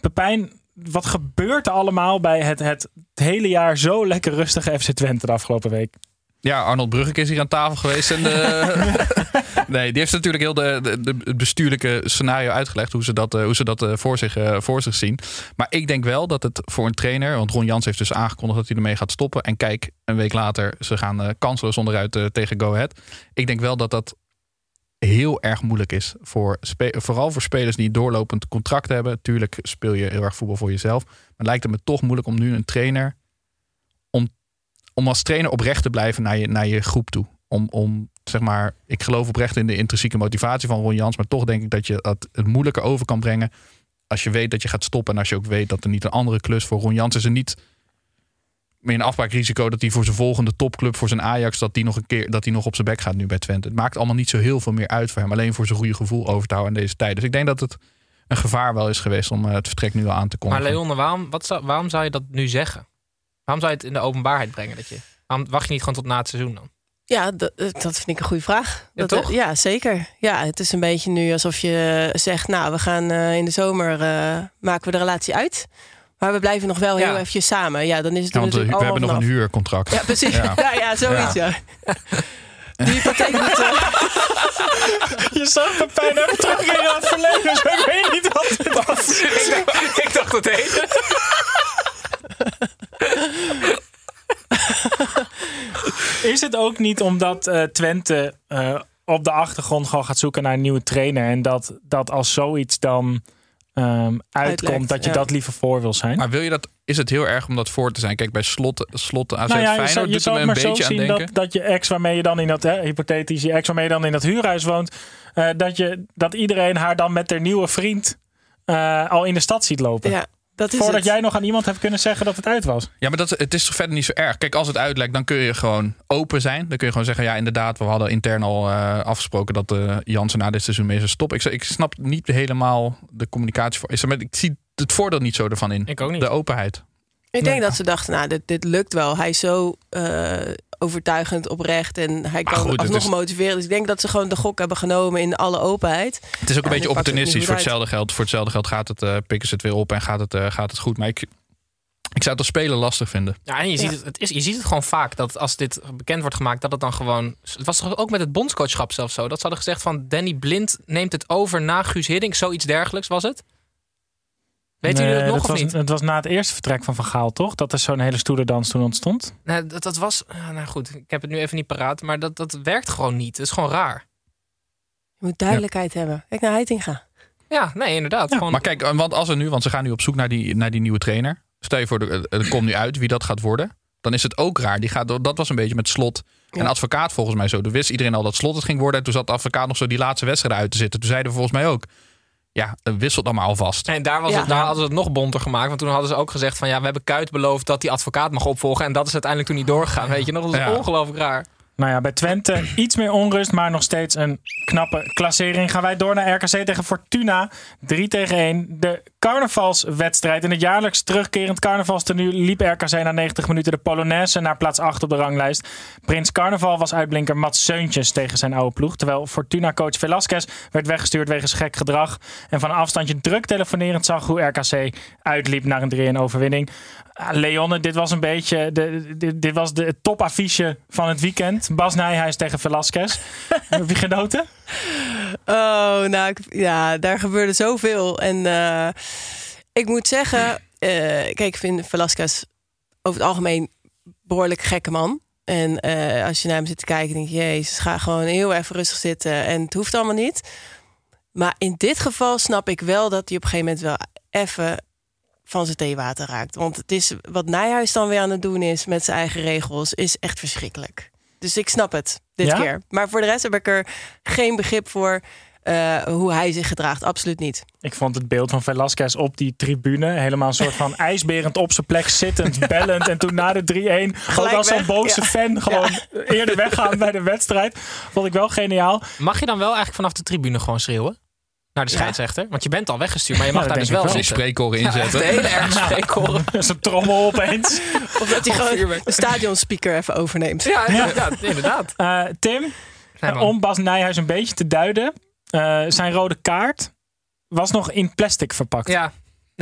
Pepijn, wat gebeurt er allemaal bij het, het hele jaar zo lekker rustige FC Twente de afgelopen week? Ja, Arnold Brugge is hier aan tafel geweest. En de... (laughs) nee, die heeft natuurlijk heel de, de, de- het bestuurlijke scenario uitgelegd. Hoe ze dat, eh, hoe ze dat eh, voor, zich, eh, voor zich zien. Maar ik denk wel dat het voor een trainer. Want Ron Jans heeft dus aangekondigd dat hij ermee gaat stoppen. En kijk, een week later, ze gaan eh kansloos onderuit eh, tegen Go Ahead. Ik denk wel dat dat heel erg moeilijk is. Voor vooral voor spelers die doorlopend contract hebben. Tuurlijk speel je heel erg voetbal voor jezelf. Maar lijkt het me toch moeilijk om nu een trainer om als trainer oprecht te blijven naar je, naar je groep toe. Om, om zeg maar, ik geloof oprecht in de intrinsieke motivatie van Ron Jans. Maar toch denk ik dat je het, het moeilijker over kan brengen. Als je weet dat je gaat stoppen. En als je ook weet dat er niet een andere klus voor Ron Jans is. En niet meer een afbraakrisico dat hij voor zijn volgende topclub, voor zijn Ajax, dat hij nog een keer dat hij nog op zijn bek gaat nu bij Twente. Het maakt allemaal niet zo heel veel meer uit voor hem. Alleen voor zijn goede gevoel over te houden in deze tijd. Dus ik denk dat het een gevaar wel is geweest om eh, het vertrek nu al aan te Maar kondigen. Leon, waarom, wat zou, waarom zou je dat nu zeggen? Waarom zou je het in de openbaarheid brengen? Dat je, waarom wacht je niet gewoon tot na het seizoen dan? Ja, dat, dat vind ik een goede vraag. Ja, dat, toch? ja, zeker. Ja, het is een beetje nu alsof je zegt... nou, we gaan eh, in de zomer eh, maken we de relatie uit. Maar we blijven nog wel Ja. heel eventjes samen. Ja, dan is het Ja, want we, natuurlijk we hebben nog een huurcontract. Ja, precies. Ja. (laughs) Ja, ja, zoiets, ja. (laughs) Die hypotheek moet... eh, (laughs) Je zag Pepijn even terug in het verleden, dus ik weet niet wat het was. ik, dacht, ik dacht het heet. Is het ook niet omdat eh, Twente eh, op de achtergrond gewoon gaat zoeken naar een nieuwe trainer en dat, dat als zoiets dan ehm, uitkomt, Uitlekt, dat je ja. dat liever voor wil zijn? Maar wil je dat, is het heel erg om dat voor te zijn? Kijk, bij slot, slot AZ Nou ja, je Feyenoord zou, je doet zou het me maar een zo beetje aan zien denken. dat, dat je ex waarmee je dan in dat, hè, hypothetisch, je ex waarmee je dan in dat huurhuis woont, eh, dat, je, dat iedereen haar dan met haar nieuwe vriend eh, al in de stad ziet lopen. ja, dat is Voordat het. jij nog aan iemand hebt kunnen zeggen dat het uit was. Ja, maar dat, het is toch verder niet zo erg. Kijk, als het uitlekt, dan kun je gewoon open zijn. Dan kun je gewoon zeggen, ja, inderdaad, we hadden intern al eh, afgesproken dat eh Jansen na dit seizoen mee zou stoppen. Ik, ik snap niet helemaal de communicatie voor. Ik zie het voordeel niet zo ervan in. Ik ook niet. De openheid. Ik denk dat ze dachten, nou, dit, dit lukt wel. Hij is zo eh, overtuigend, oprecht en hij kan goed, het alsnog is- motiveren. Dus ik denk dat ze gewoon de gok hebben genomen in alle openheid. Het is ook een Ja, beetje het opportunistisch voor hetzelfde geld. Voor hetzelfde geld gaat het, eh, pikken ze het weer op en gaat het, eh, gaat het goed. Maar ik, ik zou het als speler lastig vinden. Ja, en je, ziet het, het is, je ziet het gewoon vaak dat als dit bekend wordt gemaakt, dat het dan gewoon. Het was toch ook met het bondscoachschap zelfs zo. Dat ze hadden gezegd van Danny Blind neemt het over na Guus Hiddink. Zoiets dergelijks was het. Jullie Nee, dat nog of was, niet? Het was na het eerste vertrek van Van Gaal, toch? Dat er zo'n hele stoelendans toen ontstond. Nee, dat, dat was. ja, nou goed, ik heb het nu even niet paraat. Maar dat, dat werkt gewoon niet. Het is gewoon raar. Je moet duidelijkheid hebben. Kijk naar Heitinga. Ja, nee, inderdaad. gewoon, Maar kijk, want als er nu, want ze gaan nu op zoek naar die, naar die nieuwe trainer. Stel je voor, er komt nu uit wie dat gaat worden. Dan is het ook raar. Die gaat, dat was een beetje met slot. En advocaat volgens mij zo. Toen wist iedereen al dat slot het ging worden. En toen zat de advocaat nog zo die laatste wedstrijd uit te zitten. Toen zeiden we volgens mij ook. Ja, wisselt dan maar alvast. En daar, was Ja. het, daar hadden ze het nog bonter gemaakt. Want toen hadden ze ook gezegd van ja, we hebben Kuit beloofd dat die advocaat mag opvolgen. En dat is uiteindelijk toen niet doorgegaan. Weet je nog? Dat is Ja. ongelooflijk raar. Nou ja, bij Twente iets meer onrust, maar nog steeds een knappe klassering. Gaan wij door naar RKC tegen Fortuna. 3 tegen 1. De carnavalswedstrijd. In het jaarlijks terugkerend carnavalstenu liep RKC na 90 minuten de Polonaise naar plaats 8 op de ranglijst. Prins Carnaval was uitblinker Mats Seuntjes tegen zijn oude ploeg. Terwijl Fortuna-coach Velasquez werd weggestuurd wegens gek gedrag. En van een afstandje druk telefonerend zag hoe RKC uitliep naar een 3-1 overwinning. Ah, Leonne, dit was een beetje de, dit, dit was de topaffiche van het weekend. Bas Nijhuis tegen Velasquez. (laughs) Heb je genoten? Oh, nou, ja, daar gebeurde zoveel. En eh, ik moet zeggen, eh, kijk, ik vind Velasquez over het algemeen behoorlijk gekke man. En eh, als je naar hem zit te kijken, denk je, jezus, ga gewoon heel even rustig zitten. En het hoeft allemaal niet. Maar in dit geval snap ik wel dat hij op een gegeven moment wel even van zijn theewater raakt. Want het is wat Nijhuis dan weer aan het doen is met zijn eigen regels, is echt verschrikkelijk. Dus ik snap het dit Ja? keer. Maar voor de rest heb ik er geen begrip voor eh, hoe hij zich gedraagt. Absoluut niet. Ik vond het beeld van Velasquez op die tribune helemaal een soort van (laughs) ijsberend op zijn plek zittend, bellend. En toen na de 3-1 ook als zo'n boze ja. fan gewoon eerder weggaan bij de wedstrijd. Vond ik wel geniaal. Mag je dan wel eigenlijk vanaf de tribune gewoon schreeuwen? Naar de scheidsrechter? Want je bent al weggestuurd, maar je mag Ja, daar dus wel zitten. spreekkoren echt inzetten. een hele erg spreekkoren. (laughs) Zijn trommel opeens. (laughs) Of dat hij gewoon de stadionspeaker even overneemt. Ja, inderdaad. inderdaad. Eh, Tim, Nee, om Bas Nijhuis een beetje te duiden. eh, zijn rode kaart was nog in plastic verpakt. Ja.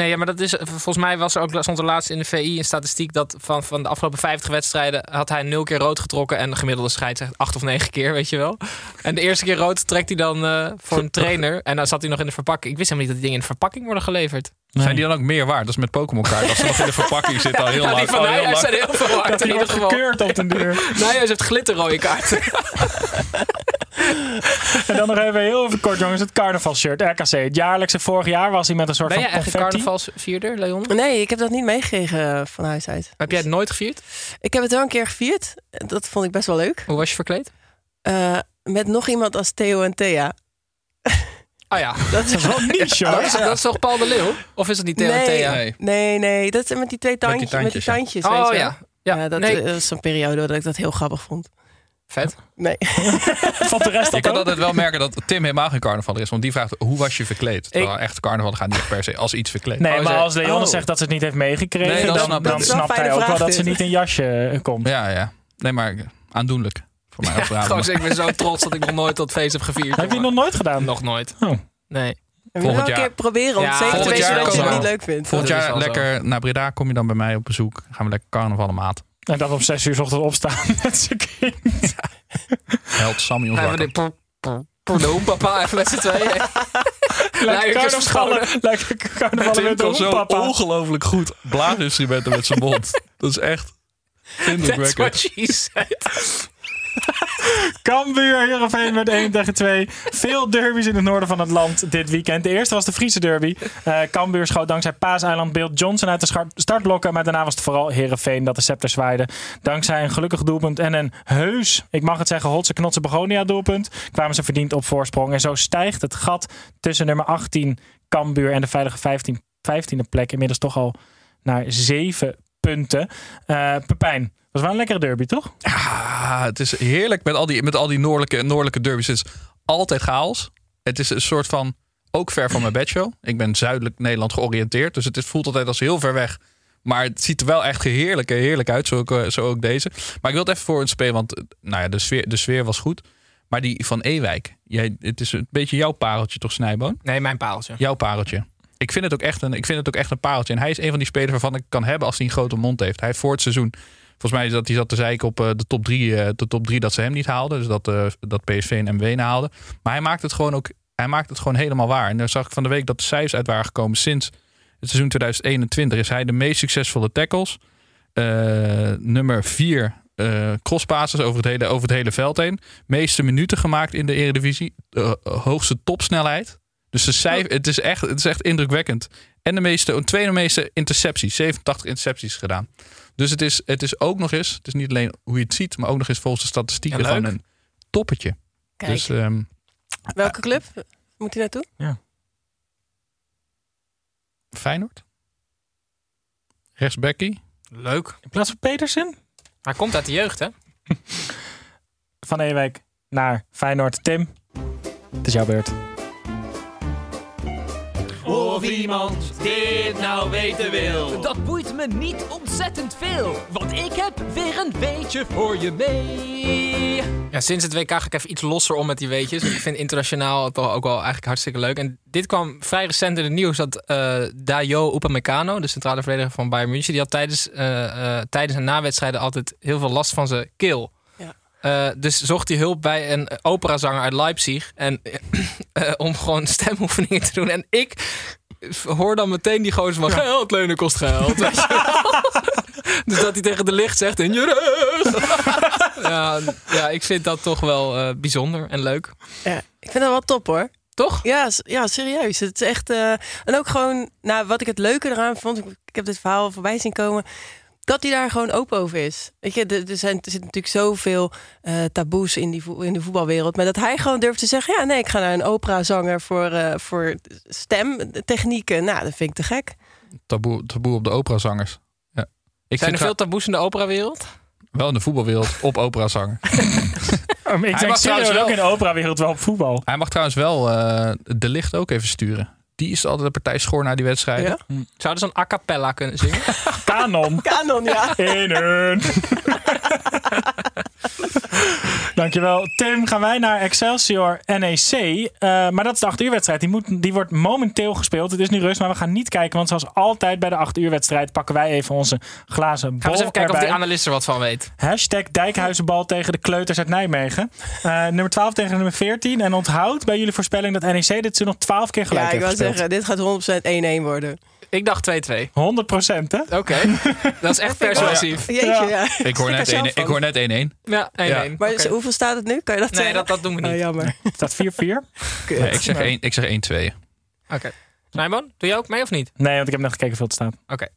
Nee, ja, maar dat is, volgens mij was er ook, stond er laatst in de VI een statistiek dat van, van de afgelopen 50 wedstrijden had hij nul keer rood getrokken en de gemiddelde scheidsrechter acht of negen keer, weet je wel. En de eerste keer rood trekt hij dan eh, voor een trainer en dan zat hij nog in de verpakking. Ik wist helemaal niet dat die dingen in de verpakking worden geleverd. Zijn die dan ook meer waard? Dat is met Pokémon kaart. Als ze nog in de verpakking (laughs) zitten al heel Ja, lang. die van heel lang. zijn heel veel waard Dat in hij ieder geval. gekeurd op den duur. (laughs) Nijhuis heeft glitterrode kaarten. (laughs) En dan nog even heel even kort, jongens. Het carnavalshirt, RKC. Het jaarlijkse vorig jaar was hij met een soort Ben van eigenlijk confetti. carnavalsvierder, Leon? Nee, ik heb dat niet meegekregen van huis uit. Heb jij het nooit gevierd? Ik heb het wel een keer gevierd. Dat vond ik best wel leuk. Hoe was je verkleed? Eh, met nog iemand als Theo en Thea. Oh ja. (laughs) Dat is Wel niche, hoor. Dat is, dat is toch Paul de Leeuw? Of is het niet Theo en Thea? Nee. nee, nee, dat is met die twee tandjes. Met die tandjes, Oh je wel. ja. Ja, Ja, dat, nee. dat is een periode dat ik dat heel grappig vond. Vet. Nee. (laughs) Vond de rest Je kan altijd wel merken dat Tim helemaal geen carnaval is. Want die vraagt, hoe was je verkleed? Terwijl echt carnaval gaat niet per se als iets verkleed. Nee, Oh, maar als Leon oh. zegt dat ze het niet heeft meegekregen, Nee, dan dan, ik snapt hij ook wel dat ze niet in jasje eh, komt. Ja, ja. Nee, maar aandoenlijk. voor mij. als Ja, gewoon, ik ben zo (laughs) trots dat ik nog nooit dat feest heb gevierd. Heb je het nog nooit gedaan? Nog nooit. Oh. Nee. En een keer proberen om Ja, zeker te volgend weten jaar dat je het komen niet we. leuk vindt. Volgend jaar lekker naar Breda. Kom je dan bij mij op bezoek. Gaan we lekker carnaval maat. En dan om zes uur 's ochtends opstaan (laughs) met z'n kind. Held Sammy ons Hebben we wakker. dit por- por- Pardon, papa, even met z'n tweeën. (laughs) Lekker carnavallen, lekker carnavallen met de papa. ongelooflijk goed blaasinstrumenten met zijn mond. Dat is echt That's indrukwekkend. what she said. (laughs) (laughs) Cambuur, Heerenveen met 1 tegen 2. Veel derbies in het noorden van het land dit weekend. De eerste was de Friese derby. Eh Cambuur schoot dankzij Paaseiland Beeld Johnson uit de startblokken. Maar daarna was het vooral Heerenveen dat de scepter zwaaide. Dankzij een gelukkig doelpunt en een heus, ik mag het zeggen, Hotse Knotse Begonia doelpunt. Kwamen ze verdiend op voorsprong. En zo stijgt het gat tussen nummer 18 Cambuur en de veilige 15, 15e plek. Inmiddels toch al naar 7 punten. Eh Pepijn, was wel een lekkere derby, toch? Ah, het is heerlijk met al die, met al die noordelijke, noordelijke derbies. Het is altijd chaos. Het is een soort van, ook ver van mijn bedshow. Ik ben zuidelijk Nederland georiënteerd. Dus het is, voelt altijd als heel ver weg. Maar het ziet er wel echt heerlijk, heerlijk uit. Zo ook, eh, zo ook deze. Maar ik wil het even voor een spelen. Want eh, nou ja, de, sfeer, de sfeer was goed. Maar die van Ewijk. Jij, het is een beetje jouw pareltje toch, Snijboon? Nee, mijn paaltje. Jouw pareltje. Ik vind, het ook echt een, ik vind het ook echt een pareltje. En hij is een van die spelers waarvan ik kan hebben als hij een grote mond heeft. Hij heeft voor het seizoen. Volgens mij is dat hij zat te zeiken op eh, de top drie, eh, de top drie dat ze hem niet haalden. Dus dat, eh, dat PSV en MW haalden. Maar hij maakt het gewoon ook. Hij maakt het gewoon helemaal waar. En dan zag ik van de week dat de cijfers uit waren gekomen sinds het seizoen 2021. Is hij de meest succesvolle tackles. Nummer vier eh crosspasses over het, hele, over het hele veld heen. Meeste minuten gemaakt in de Eredivisie. Eh, hoogste topsnelheid. Dus de cijfer, het, is echt, het is echt indrukwekkend. En de meeste, tweede meeste intercepties. 87 intercepties gedaan. Dus het is, het is ook nog eens, het is niet alleen hoe je het ziet, maar ook nog eens volgens de statistieken Ja, gewoon een toppetje. Kijk. Dus ehm, Welke club moet hij naartoe? Feyenoord. Rechtsbackie. Leuk. In plaats van Petersen? Hij komt uit de jeugd, hè? (laughs) Van Ewijk naar Feyenoord. Tim, het is jouw beurt. Of iemand dit nou weten wil. Dat boeit me niet ontzettend veel, want ik heb weer een weetje voor je mee. Ja, sinds het WK ga ik even iets losser om met die weetjes. Want ik vind internationaal toch ook wel eigenlijk hartstikke leuk. En dit kwam vrij recent in het nieuws dat eh Dayo Upamecano, de centrale verdediger van Bayern München, die had tijdens, eh, eh, tijdens en na wedstrijden altijd heel veel last van zijn keel. Ja. Eh, dus zocht hij hulp bij een operazanger uit Leipzig. En, (clears throat) eh, om gewoon (laughs) stemoefeningen te doen. En ik hoor dan meteen die gozer van... Geld lenen kost geld. (laughs) (laughs) dus dat hij tegen de licht zegt... In je rug. (laughs) ja, ja, ik vind dat toch wel eh, bijzonder en leuk. Ja, ik vind dat wel top hoor. Toch? Ja, ja serieus. Het is echt. eh, en ook gewoon, nou, wat ik het leuke eraan vond, ik, ik heb dit verhaal voorbij zien komen. Dat hij daar gewoon open over is. Weet je, er, zijn, er zitten natuurlijk zoveel eh, taboes in, die, vo- in de voetbalwereld. Maar dat hij gewoon durft te zeggen: ja, nee, ik ga naar een operazanger voor, eh, voor stemtechnieken. Nou, dat vind ik te gek. Taboe, taboe op de operazangers. Ja. Ik Zijn er veel taboes in de operawereld? wel in de voetbalwereld op operazanger. (laughs) ik (laughs) Hij denk serieus trouwens ook wel- in de operawereld wel op voetbal. Hij mag trouwens wel eh, de licht ook even sturen. Die is altijd de partij schoor na die wedstrijden. Zouden ze een a cappella kunnen zingen? (laughs) Kanon. Kanon, ja. In een. (laughs) Dankjewel. Tim, gaan wij naar Excelsior NEC. Eh, maar dat is de 8 uur wedstrijd. Die, moet, die wordt momenteel gespeeld. Het is nu rust, maar we gaan niet kijken. Want zoals altijd bij de 8 uur wedstrijd pakken wij even onze glazen Gaan we eens even kijken of die analist er wat van weet. Hashtag Dijkhuizenbal tegen de kleuters uit Nijmegen. Eh, nummer 12 tegen nummer 14. En onthoud bij jullie voorspelling dat NEC dit nog 12 keer gelijk Ja, heeft. Zeggen, dit gaat 100% 1-1 worden. Ik dacht 2-2. 100 procent, hè? Oké, (laughs) dat is echt persuasief. Jeetje, ja. Ik hoor net 1-1. Ik hoor net 1-1. Ja, 1-1. Ja. Maar Oké. hoeveel staat het nu? Kan je dat Nee, zeggen? dat, dat doen we niet. Oh, jammer. Het staat 4-4. Kut. Nee, ik zeg 1 ik zeg 1-2. Oké. Snijboon, doe je ook mee of niet? Nee, want ik heb net gekeken hoeveel het staat. Oké.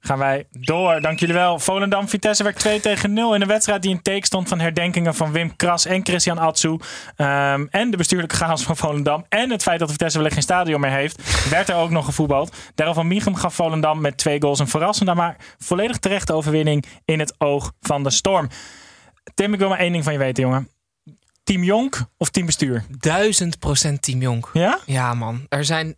Gaan wij door. Dank jullie wel. Volendam Vitesse werd 2 tegen 0 in een wedstrijd die in teken stond van herdenkingen van Wim Kras en Christian Atsu. Ehm, en de bestuurlijke chaos van Volendam. En het feit dat Vitesse wellicht geen stadion meer heeft. (laughs) Werd er ook nog gevoetbald. Daryl van Michum gaf Volendam met twee goals een verrassende, maar volledig terechte overwinning in het oog van de storm. Tim, ik wil maar één ding van je weten, jongen. Team Jonk of team bestuur? Duizend procent Team Jonk. Ja? Ja, man. Er zijn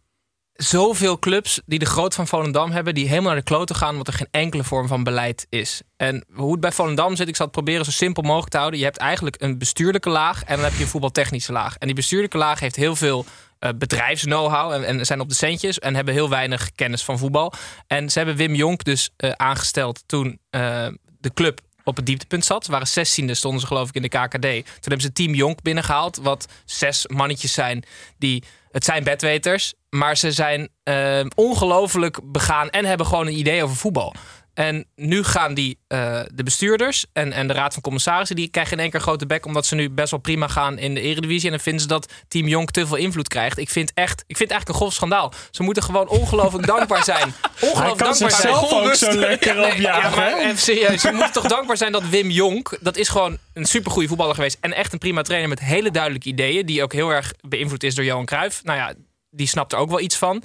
zoveel clubs die de groot van Volendam hebben... die helemaal naar de kloten gaan omdat er geen enkele vorm van beleid is. En hoe het bij Volendam zit, ik zal het proberen zo simpel mogelijk te houden. Je hebt eigenlijk een bestuurlijke laag en dan heb je een voetbaltechnische laag. En die bestuurlijke laag heeft heel veel uh, bedrijfsknow-how en, en zijn op de centjes... en hebben heel weinig kennis van voetbal. En ze hebben Wim Jonk dus uh, aangesteld toen uh, de club op het dieptepunt zat. Ze waren 16e, stonden ze geloof ik in de KKD. Toen hebben ze Team Jonk binnengehaald, wat zes mannetjes zijn die... Het zijn bedweters, maar ze zijn uh, ongelooflijk begaan en hebben gewoon een idee over voetbal. En nu gaan die, uh, de bestuurders en, en de raad van commissarissen... die krijgen in één keer grote bek... omdat ze nu best wel prima gaan in de eredivisie. En dan vinden ze dat Team Jonk te veel invloed krijgt. Ik vind, echt, ik vind het eigenlijk een grof schandaal. Ze moeten gewoon ongelooflijk dankbaar zijn. (laughs) Ongelooflijk dankbaar zijn. zelf ook zo lekker nee, ja, maar even serieus. Ze moeten toch dankbaar zijn dat Wim Jonk... dat is gewoon een supergoeie voetballer geweest... en echt een prima trainer met hele duidelijke ideeën... die ook heel erg beïnvloed is door Johan Cruijff. Nou ja, die snapt er ook wel iets van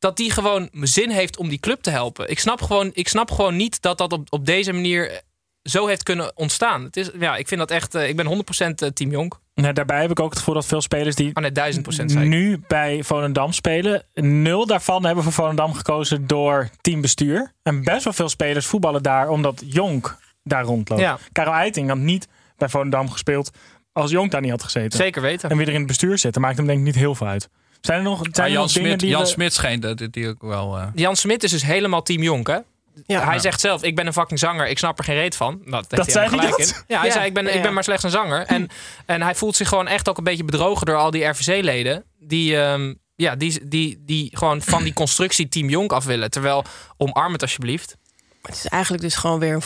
dat die gewoon zin heeft om die club te helpen. Ik snap gewoon, ik snap gewoon niet dat dat op, op deze manier zo heeft kunnen ontstaan. Het is, ja, ik vind dat echt. Uh, ik ben 100% team Jonk. Nou, daarbij heb ik ook het gevoel dat veel spelers die oh, nee, 1000% nu bij Volendam spelen, nul daarvan hebben voor Volendam gekozen door teambestuur. En best wel veel spelers voetballen daar omdat Jonk daar rondloopt. Ja. Karel Eiting had niet bij Volendam gespeeld als Jonk daar niet had gezeten. Zeker weten. En weer in het bestuur zitten maakt hem denk ik niet heel veel uit. Zijn er nog, zijn Maar er Jan nog dingen Smit, die Jan we- Smit schijnt dat die ook wel. eh, Jan Smit is dus helemaal team Jonk, hè? Ja. Hij zegt zelf, ik ben een fucking zanger, ik snap er geen reet van. Dat, heeft Dat hij zei hij gelijk dat? in. Ja, hij Ja, zei, ik ben, ik ben maar slechts een zanger. En, (clears throat) en hij voelt zich gewoon echt ook een beetje bedrogen door al die RVC-leden. Die, ehm, ja, die, die, die gewoon van die constructie team Jonk af willen. Terwijl, omarm het alsjeblieft. Het is eigenlijk dus gewoon weer een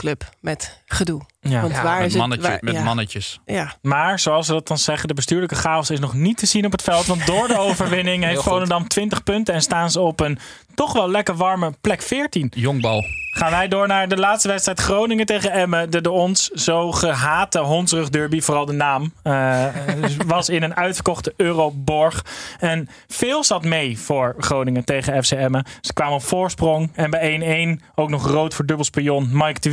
voetbalclub met gedoe. Ja. Want Ja, waar met is het? mannetje, waar- met ja, mannetjes. Ja, Maar zoals ze dat dan zeggen, de bestuurlijke chaos is nog niet te zien op het veld. Want door de (laughs) overwinning heeft. Volendam 20 punten en staan ze op een toch wel lekker warme plek 14. Jongbal. Gaan wij door naar de laatste wedstrijd Groningen tegen Emmen. De, de ons zo gehate hondsrug derby, vooral de naam, eh, (laughs) was in een uitverkochte Euroborg. En veel zat mee voor Groningen tegen FC Emmen. Ze kwamen op voorsprong en bij 1-1 ook nog rood voor dubbelspion Mike de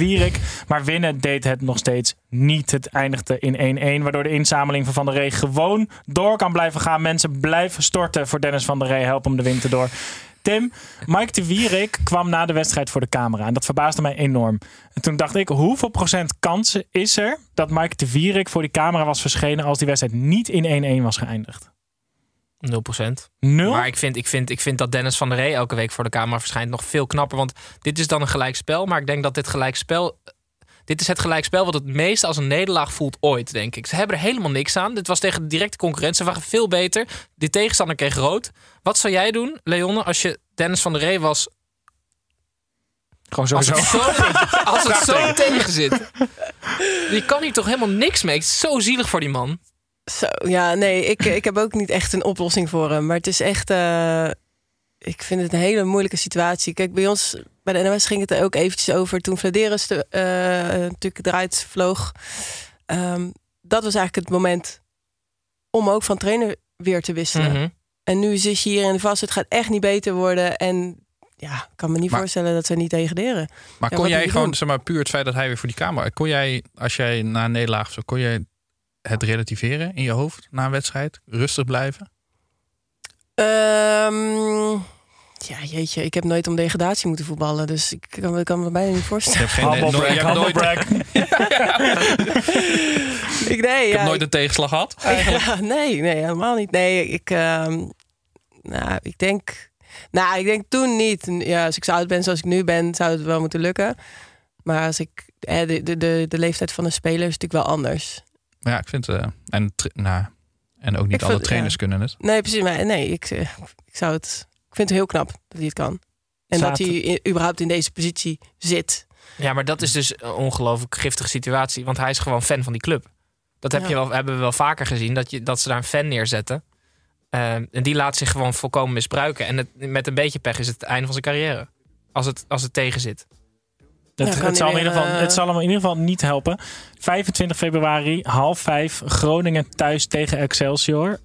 Maar winnen deed het nog steeds niet. Het eindigde in 1-1, waardoor de inzameling van Van der Rey gewoon door kan blijven gaan. Mensen blijven storten voor Dennis van der Rey. Help hem de winter door. Tim, Mike de Wierik kwam na de wedstrijd voor de camera. En dat verbaasde mij enorm. En toen dacht ik, hoeveel procent kansen is er dat Mike de Wierik voor die camera was verschenen als die wedstrijd niet in 1-1 was geëindigd? 0%. Nul? Maar ik vind, ik, vind, ik vind dat Dennis van der Rey elke week voor de camera verschijnt nog veel knapper. Want dit is dan een gelijkspel. Maar ik denk dat dit gelijkspel. Dit is het gelijkspel wat het meest als een nederlaag voelt ooit, denk ik. Ze hebben er helemaal niks aan. Dit was tegen de directe concurrentie. Ze waren veel beter. Die tegenstander kreeg rood. Wat zou jij doen, Leonne, als je Dennis van der Rey was? Gewoon Als sowieso. het zo, als het zo (laughs) tegen zit. Die kan hier toch helemaal niks mee. Het is zo zielig voor die man. Zo, ja, nee, ik, ik heb ook niet echt een oplossing voor hem. Maar het is echt, eh, ik vind het een hele moeilijke situatie. Kijk, bij ons, bij de NOS ging het er ook eventjes over toen Vladeris de, eh, natuurlijk eruit vloog. Ehm, dat was eigenlijk het moment om ook van trainer weer te wisselen. Mhm. En nu zit je hier in de vast, het gaat echt niet beter worden. En ja, ik kan me niet Maar- voorstellen dat ze niet degraderen. Maar Ja, kon jij gewoon, doen? zeg maar, puur het feit dat hij weer voor die camera. Kon jij, als jij na een nederlaag of zo, kon jij het relativeren in je hoofd na een wedstrijd? Rustig blijven? Ehm, ja, jeetje, ik heb nooit om degradatie moeten voetballen. Dus ik kan, ik kan me bijna niet Je voorstellen. hebt, geen, Humble no- brag, je hebt humble nooit, (laughs) ik, nee, je ja, hebt nooit een tegenslag gehad? Ja, (laughs) nee, nee, helemaal niet. Nee, ik, ehm, nou, ik denk, nou, ik denk toen niet. Ja, als ik zo oud ben zoals ik nu ben, zou het wel moeten lukken. Maar als ik, eh, de, de, de, de leeftijd van een speler is natuurlijk wel anders. Maar ja, ik vind... eh en, nou, en ook niet Ik alle vind- trainers ja. kunnen het. Nee, precies. Maar nee, ik, eh, ik zou het, ik vind het heel knap dat hij het kan. En dat hij überhaupt in deze positie zit. Ja, maar dat is dus een ongelooflijk giftige situatie. Want hij is gewoon fan van die club. Dat heb Ja. je wel, hebben we wel vaker gezien. Dat, je, dat ze daar een fan neerzetten. Eh, en die laat zich gewoon volkomen misbruiken. En het, met een beetje pech is het het einde van zijn carrière. Als het, als het tegen zit. Het, Ja, kan het, zal in ieder geval, eh, het zal hem in ieder geval niet helpen. 25 februari, half vijf, Groningen thuis tegen Excelsior.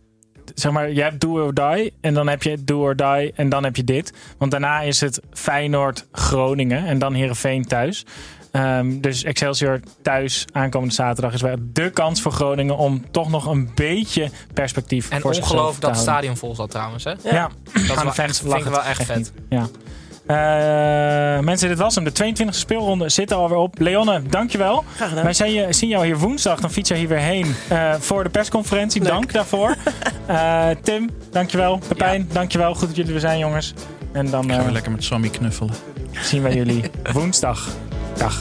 Zeg maar, je hebt do or die en dan heb je do or die en dan heb je dit. Want daarna is het Feyenoord-Groningen en dan Heerenveen thuis. Ehm, dus Excelsior thuis aankomende zaterdag is wel de kans voor Groningen om toch nog een beetje perspectief En voor zichzelf ongelooflijk te dat het houden. stadion vol zat trouwens. Hè? Ja, Dat is Gaan echt, vind ik wel echt vet. Ja. Eh, mensen, dit was hem. De 22e speelronde zit er alweer op. Leonne, dankjewel. Graag gedaan. Wij zien, je, zien jou hier woensdag. Dan fiets je hier weer heen eh, voor de persconferentie. Dank daarvoor. (laughs) Eh, Tim, dankjewel. Pepijn, dankjewel. Goed dat jullie er zijn, jongens. En dan Gaan we lekker met Sammy knuffelen. zien wij jullie (laughs) woensdag. Dag.